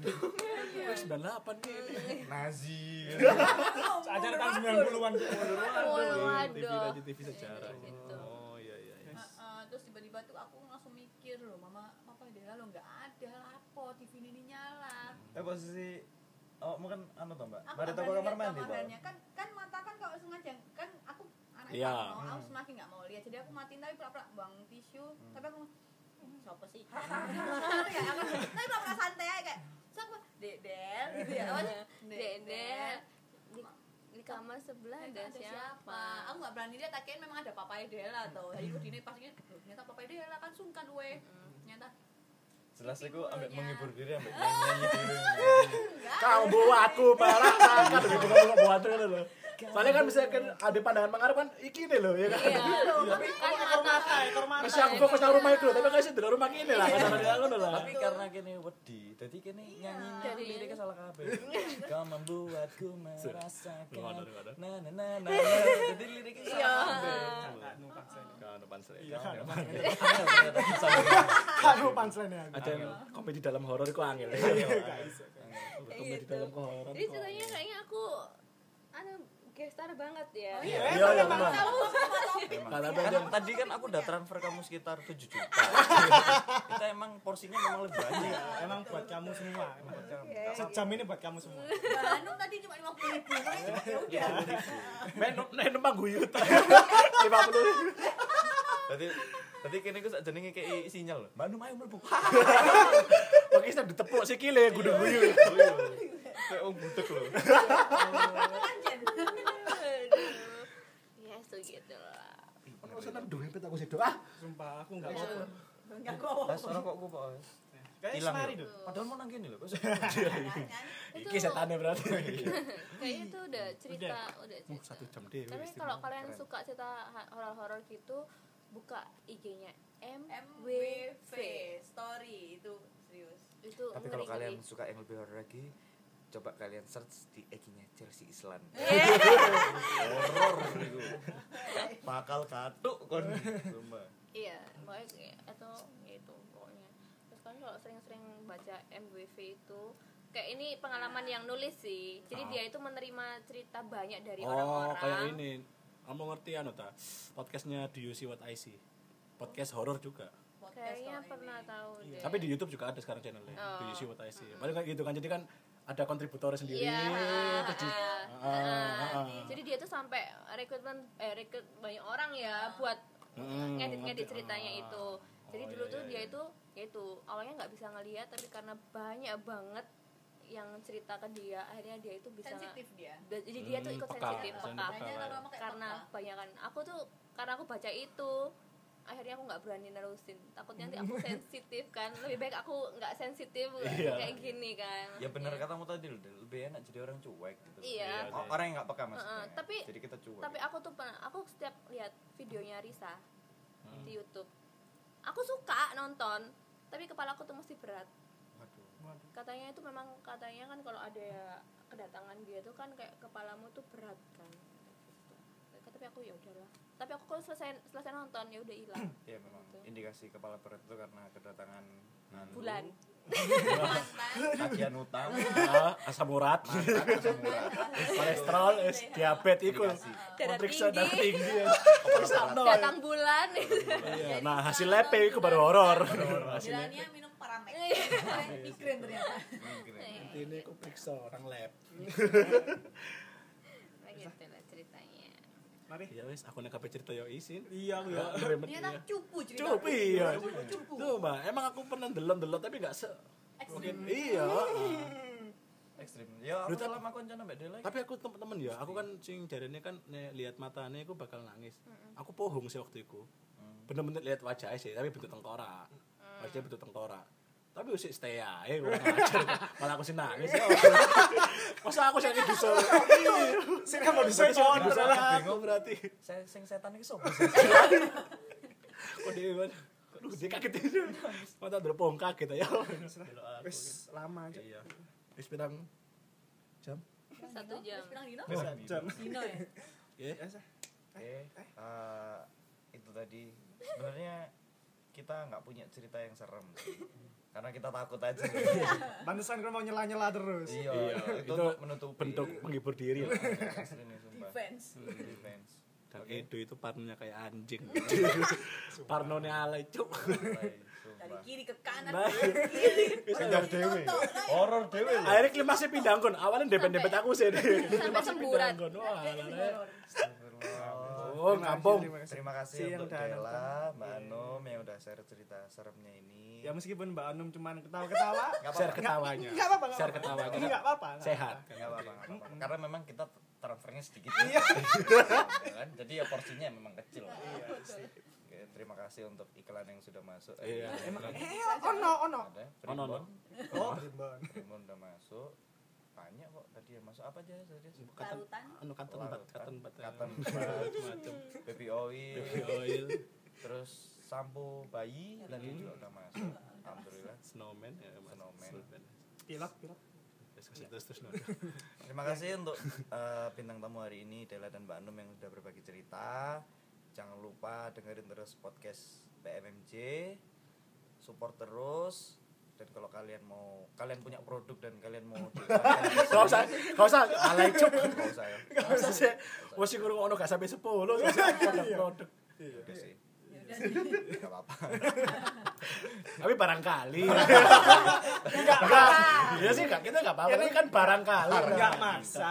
Wes 98 nih. Nazi Acara tahun 90-an. Oh, TV radio TV sejarah. Gitu. Oh iya iya. iya. Heeh, terus tiba-tiba tuh aku langsung mikir loh, Mama, Papa Dela lo enggak ada lapo TV ini nyala. eh posisi oh mungkin anu toh mbak? Mari toko kamar mandi toh? kan kan mata kan kalau sengaja kan aku anak Iya. mau aku semakin nggak mau lihat. Jadi aku matiin tapi pura-pura buang tisu. Tapi aku "Hmm, siapa sih? Ya aku tapi pura-pura santai aja kayak siapa? Dedel gitu ya. Sih? Dedel. Di, di kamar sebelah ada ada siapa? aku nggak berani lihat akhirnya memang ada papa Dela tuh jadi aku dini pastinya "Loh, ternyata papa Dela kan sungkan we ternyata jelas aku ambek Tipenya. menghibur diri ambek nyanyi diri Kamu buatku merasakan gitu kamu buat kan lho. Soalnya kan misalkan ada pandangan mengharap kan iki nih loh ya kan. Iya. kan mata. Ekor mata. Masih aku fokus nang rumah itu, tapi kasih di rumah kini lah kasarnya ngono lah. tapi karena kene wedi jadi kene nyanyi Jadi- liriknya salah kabeh kau membuatku merasakan na na na na jadi liriknya Iya. salah kabeh. Kan. Iya, kan. Ternyata bisa. Kan numpak saya nih aku. Ada yang komedi dalam horor itu angel. Komedi dalam horor. Jadi ceritanya kayaknya aku anu gestar banget ya Oh Iya, iya, semua topik. Emang. Kata Kan Bang. tadi kan aku udah transfer kamu sekitar 7 juta. kita emang porsinya memang lebih banyak. Iya, emang buat kamu semua emang buat kamu Iya. sejam ini buat kamu semua Mbak Hanum tadi cuma 50 ribu. Ya udah. Men men numpang guyut. 50. Berarti berarti kene ku sak jenenge kayak sinyal lho. Mbak Num ayo mlebu. Oke, sudah ditepuk sikile gudu guyut. Kayak wong budek lho. Gitu lah Ono pet aku sih doa. sumpah aku nggak apa Enggak kok. Las ora kok ku kok. kayak Hilang semari lho. tuh Padahal mau nang kene lho. Kok itu Iki setane berarti. kayaknya itu udah cerita udah Uh, cerita satu jam deh. tapi kalau kalian suka cerita horor-horor gitu buka IG-nya MWV story itu serius. itu Tapi kalau kalian suka yang lebih horor lagi, coba kalian search di IG-nya Chelsea Islan. Horor itu. Bakal katuk kon. Iya pokoknya kayak- atau gitu pokoknya terus kan kalau sering-sering baca MWV itu kayak ini pengalaman yang nulis sih jadi Ah. dia itu menerima cerita banyak dari Oh, orang-orang kayak ini. Kamu ngerti anu ta? Podcastnya Do You See What I See? Podcast horor juga. Kayaknya pernah ini. tahu deh Tapi di YouTube juga ada sekarang channelnya. Oh. Do You See What I See? Paling kayak gitu kan. Jadi kan ada kontributornya sendiri. Iya, terus di- ah, Ah, ah, ah. jadi dia tuh sampai rekrutmen eh rekrut banyak orang ya buat Mm, ngedit-ngedit ngerti. ceritanya Ah. itu. Jadi Oh, dulu iya, tuh iya, dia iya. itu ya itu awalnya nggak bisa ngelihat tapi karena banyak banget yang cerita ke dia akhirnya dia itu bisa sensitif dia. Jadi dia tuh Hmm, ikut peka. sensitif Sen- peka peka Makanya lah kalau sama kayak karena peka. banyak kan aku tuh karena aku baca itu akhirnya aku nggak berani nerusin takutnya nanti aku sensitif kan lebih baik aku nggak sensitif Iya. kayak gini kan Ya benar Iya. katamu tadi loh, lebih enak jadi orang cuek gitu. Iya. Iya. Orang yang nggak peka maksudnya. Heeh, tapi- jadi kita cuek. tapi aku tuh pernah aku setiap lihat videonya Risa Hmm. di YouTube aku suka nonton tapi kepala aku tuh mesti berat Waduh. katanya itu memang katanya kan kalau ada kedatangan dia tuh kan kayak kepalamu tuh berat kan tapi aku ya udahlah tapi aku kalau selesai selesai nonton ya udah hilang Iya memang Gitu. indikasi kepala berat itu karena kedatangan anu, bulan tagihan utang, Ah, asam urat. asam urat. kolesterol, es, diabetes iku. Indikasi. Darah Periksa tinggi. darah tinggi. ya. Datang bulan Iya, nah hasil lab iku baru horor. Hasil lab. Bilangnya minum paramek. Iya. Migrain ternyata. Ini aku periksa orang lab. Nah, gitu lah ceritanya mari Ya wis, aku nek kabeh cerita yo isin. iya aku ya ngeremet Ternyata iya. cupu cerita. Cukup iya. Cupu, cupu. Tuh, Mbak, emang aku pernah delon-delon tapi gak se mungkin iya. ekstrim ya aku tak- selama konco nambah dia lagi Tapi aku temen-temen ya, aku kan sing jarene kan nek lihat matanya aku bakal nangis. Aku pohong sih waktu itu. Hmm. Bener-bener lihat wajahnya sih, tapi bentuk tengkorak. Wajahnya bentuk tengkorak. Tapi usik stay ae kok ngajar. Malah aku sih nangis ya. Masa aku sih bisa. sini mau Berarti disek sing kon disalah aku berarti. saya sing setan iki sopo sih Kok dia kan Aduh, dia kaget itu. Mata dulu pohon kaget ya. wis lama aja Iya. Wis pirang jam? satu jam bilang Dino. wis jam Dino ya. Ya. oke eh, itu tadi sebenarnya kita nggak punya cerita yang serem karena kita takut aja pantesan kan mau nyela-nyela terus iya Iya, itu, itu untuk menutupi Bentuk menghibur diri lah. Nih, sumpah. Defense. defense Dan Oke. Edo itu parnonya kayak anjing. Parnonya alay, cuk. Dari kiri ke kanan. Nah. kiri. Sadar dewe. Horor dewe Akhirnya klimaksnya pindah kon. Awalnya dempet-dempet aku sih. Pindah kon. Wah, kayak alah, ini Rek. horor. Astagfirullah. Oh, kampung. Terima kasih Si yang untuk udah Dela. Mbak Iya. Anum yang udah share cerita seremnya ini. ya meskipun Mbak Anum cuman ketawa-ketawa Share apa-apa. ketawanya. nggak apa-apa Share apa-apa. ketawanya. nggak apa-apa Sehat. apa-apa. Nggak apa-apa. Karena memang kita transfernya sedikit. Iya. Ya kan? Jadi ya porsinya memang kecil. Oke, terima kasih untuk iklan yang sudah masuk. Iya. Emang eh ono ono Ono, ono. Primbon. oh Primbon. Primbon udah masuk. Banyak kok tadi yang masuk apa aja tadi? Larutan. anu katan bat, katan bat. Katan macam. Baby oil. Baby oil, Terus sampo bayi tadi juga udah masuk. Alhamdulillah. snowman ya, Mas. Snowman. pilot pilot Terus terus terus. no. Terima kasih untuk eh, bintang tamu hari ini Dela dan Mbak Anum yang sudah berbagi cerita. Jangan lupa dengerin terus podcast PMMJ. Support terus dan kalau kalian mau kalian punya produk dan kalian mau Gak usah, gak usah alay cuk. nggak usah ya Gak usah sih. Wes iku ngono gak sampai 10 sih ada produk. udah sih nggak apa-apa Tapi barangkali. Enggak, enggak. Iya sih enggak, kita enggak apa-apa. Ini kan barangkali. Enggak maksa.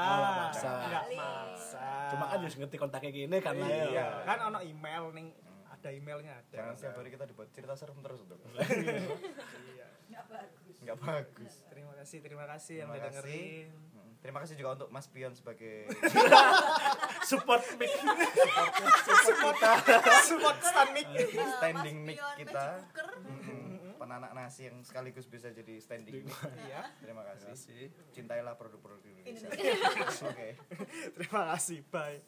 Enggak maksa. Cuma kan harus ngerti kontaknya gini kan lah ya. Iya, kan ono email ning ada emailnya ada. jangan setiap hari kita dibuat cerita serem terus dong Iya. Nggak bagus. nggak bagus Terima kasih, terima kasih yang Terima udah kasih. dengerin. Terima kasih juga untuk Mas Pion sebagai Support mic. Support stand mic. standing mic kita penanak nasi yang sekaligus bisa jadi standing mic Iya. terima kasih cintailah produk-produk Indonesia Indonesia. oke Terima kasih. Bye.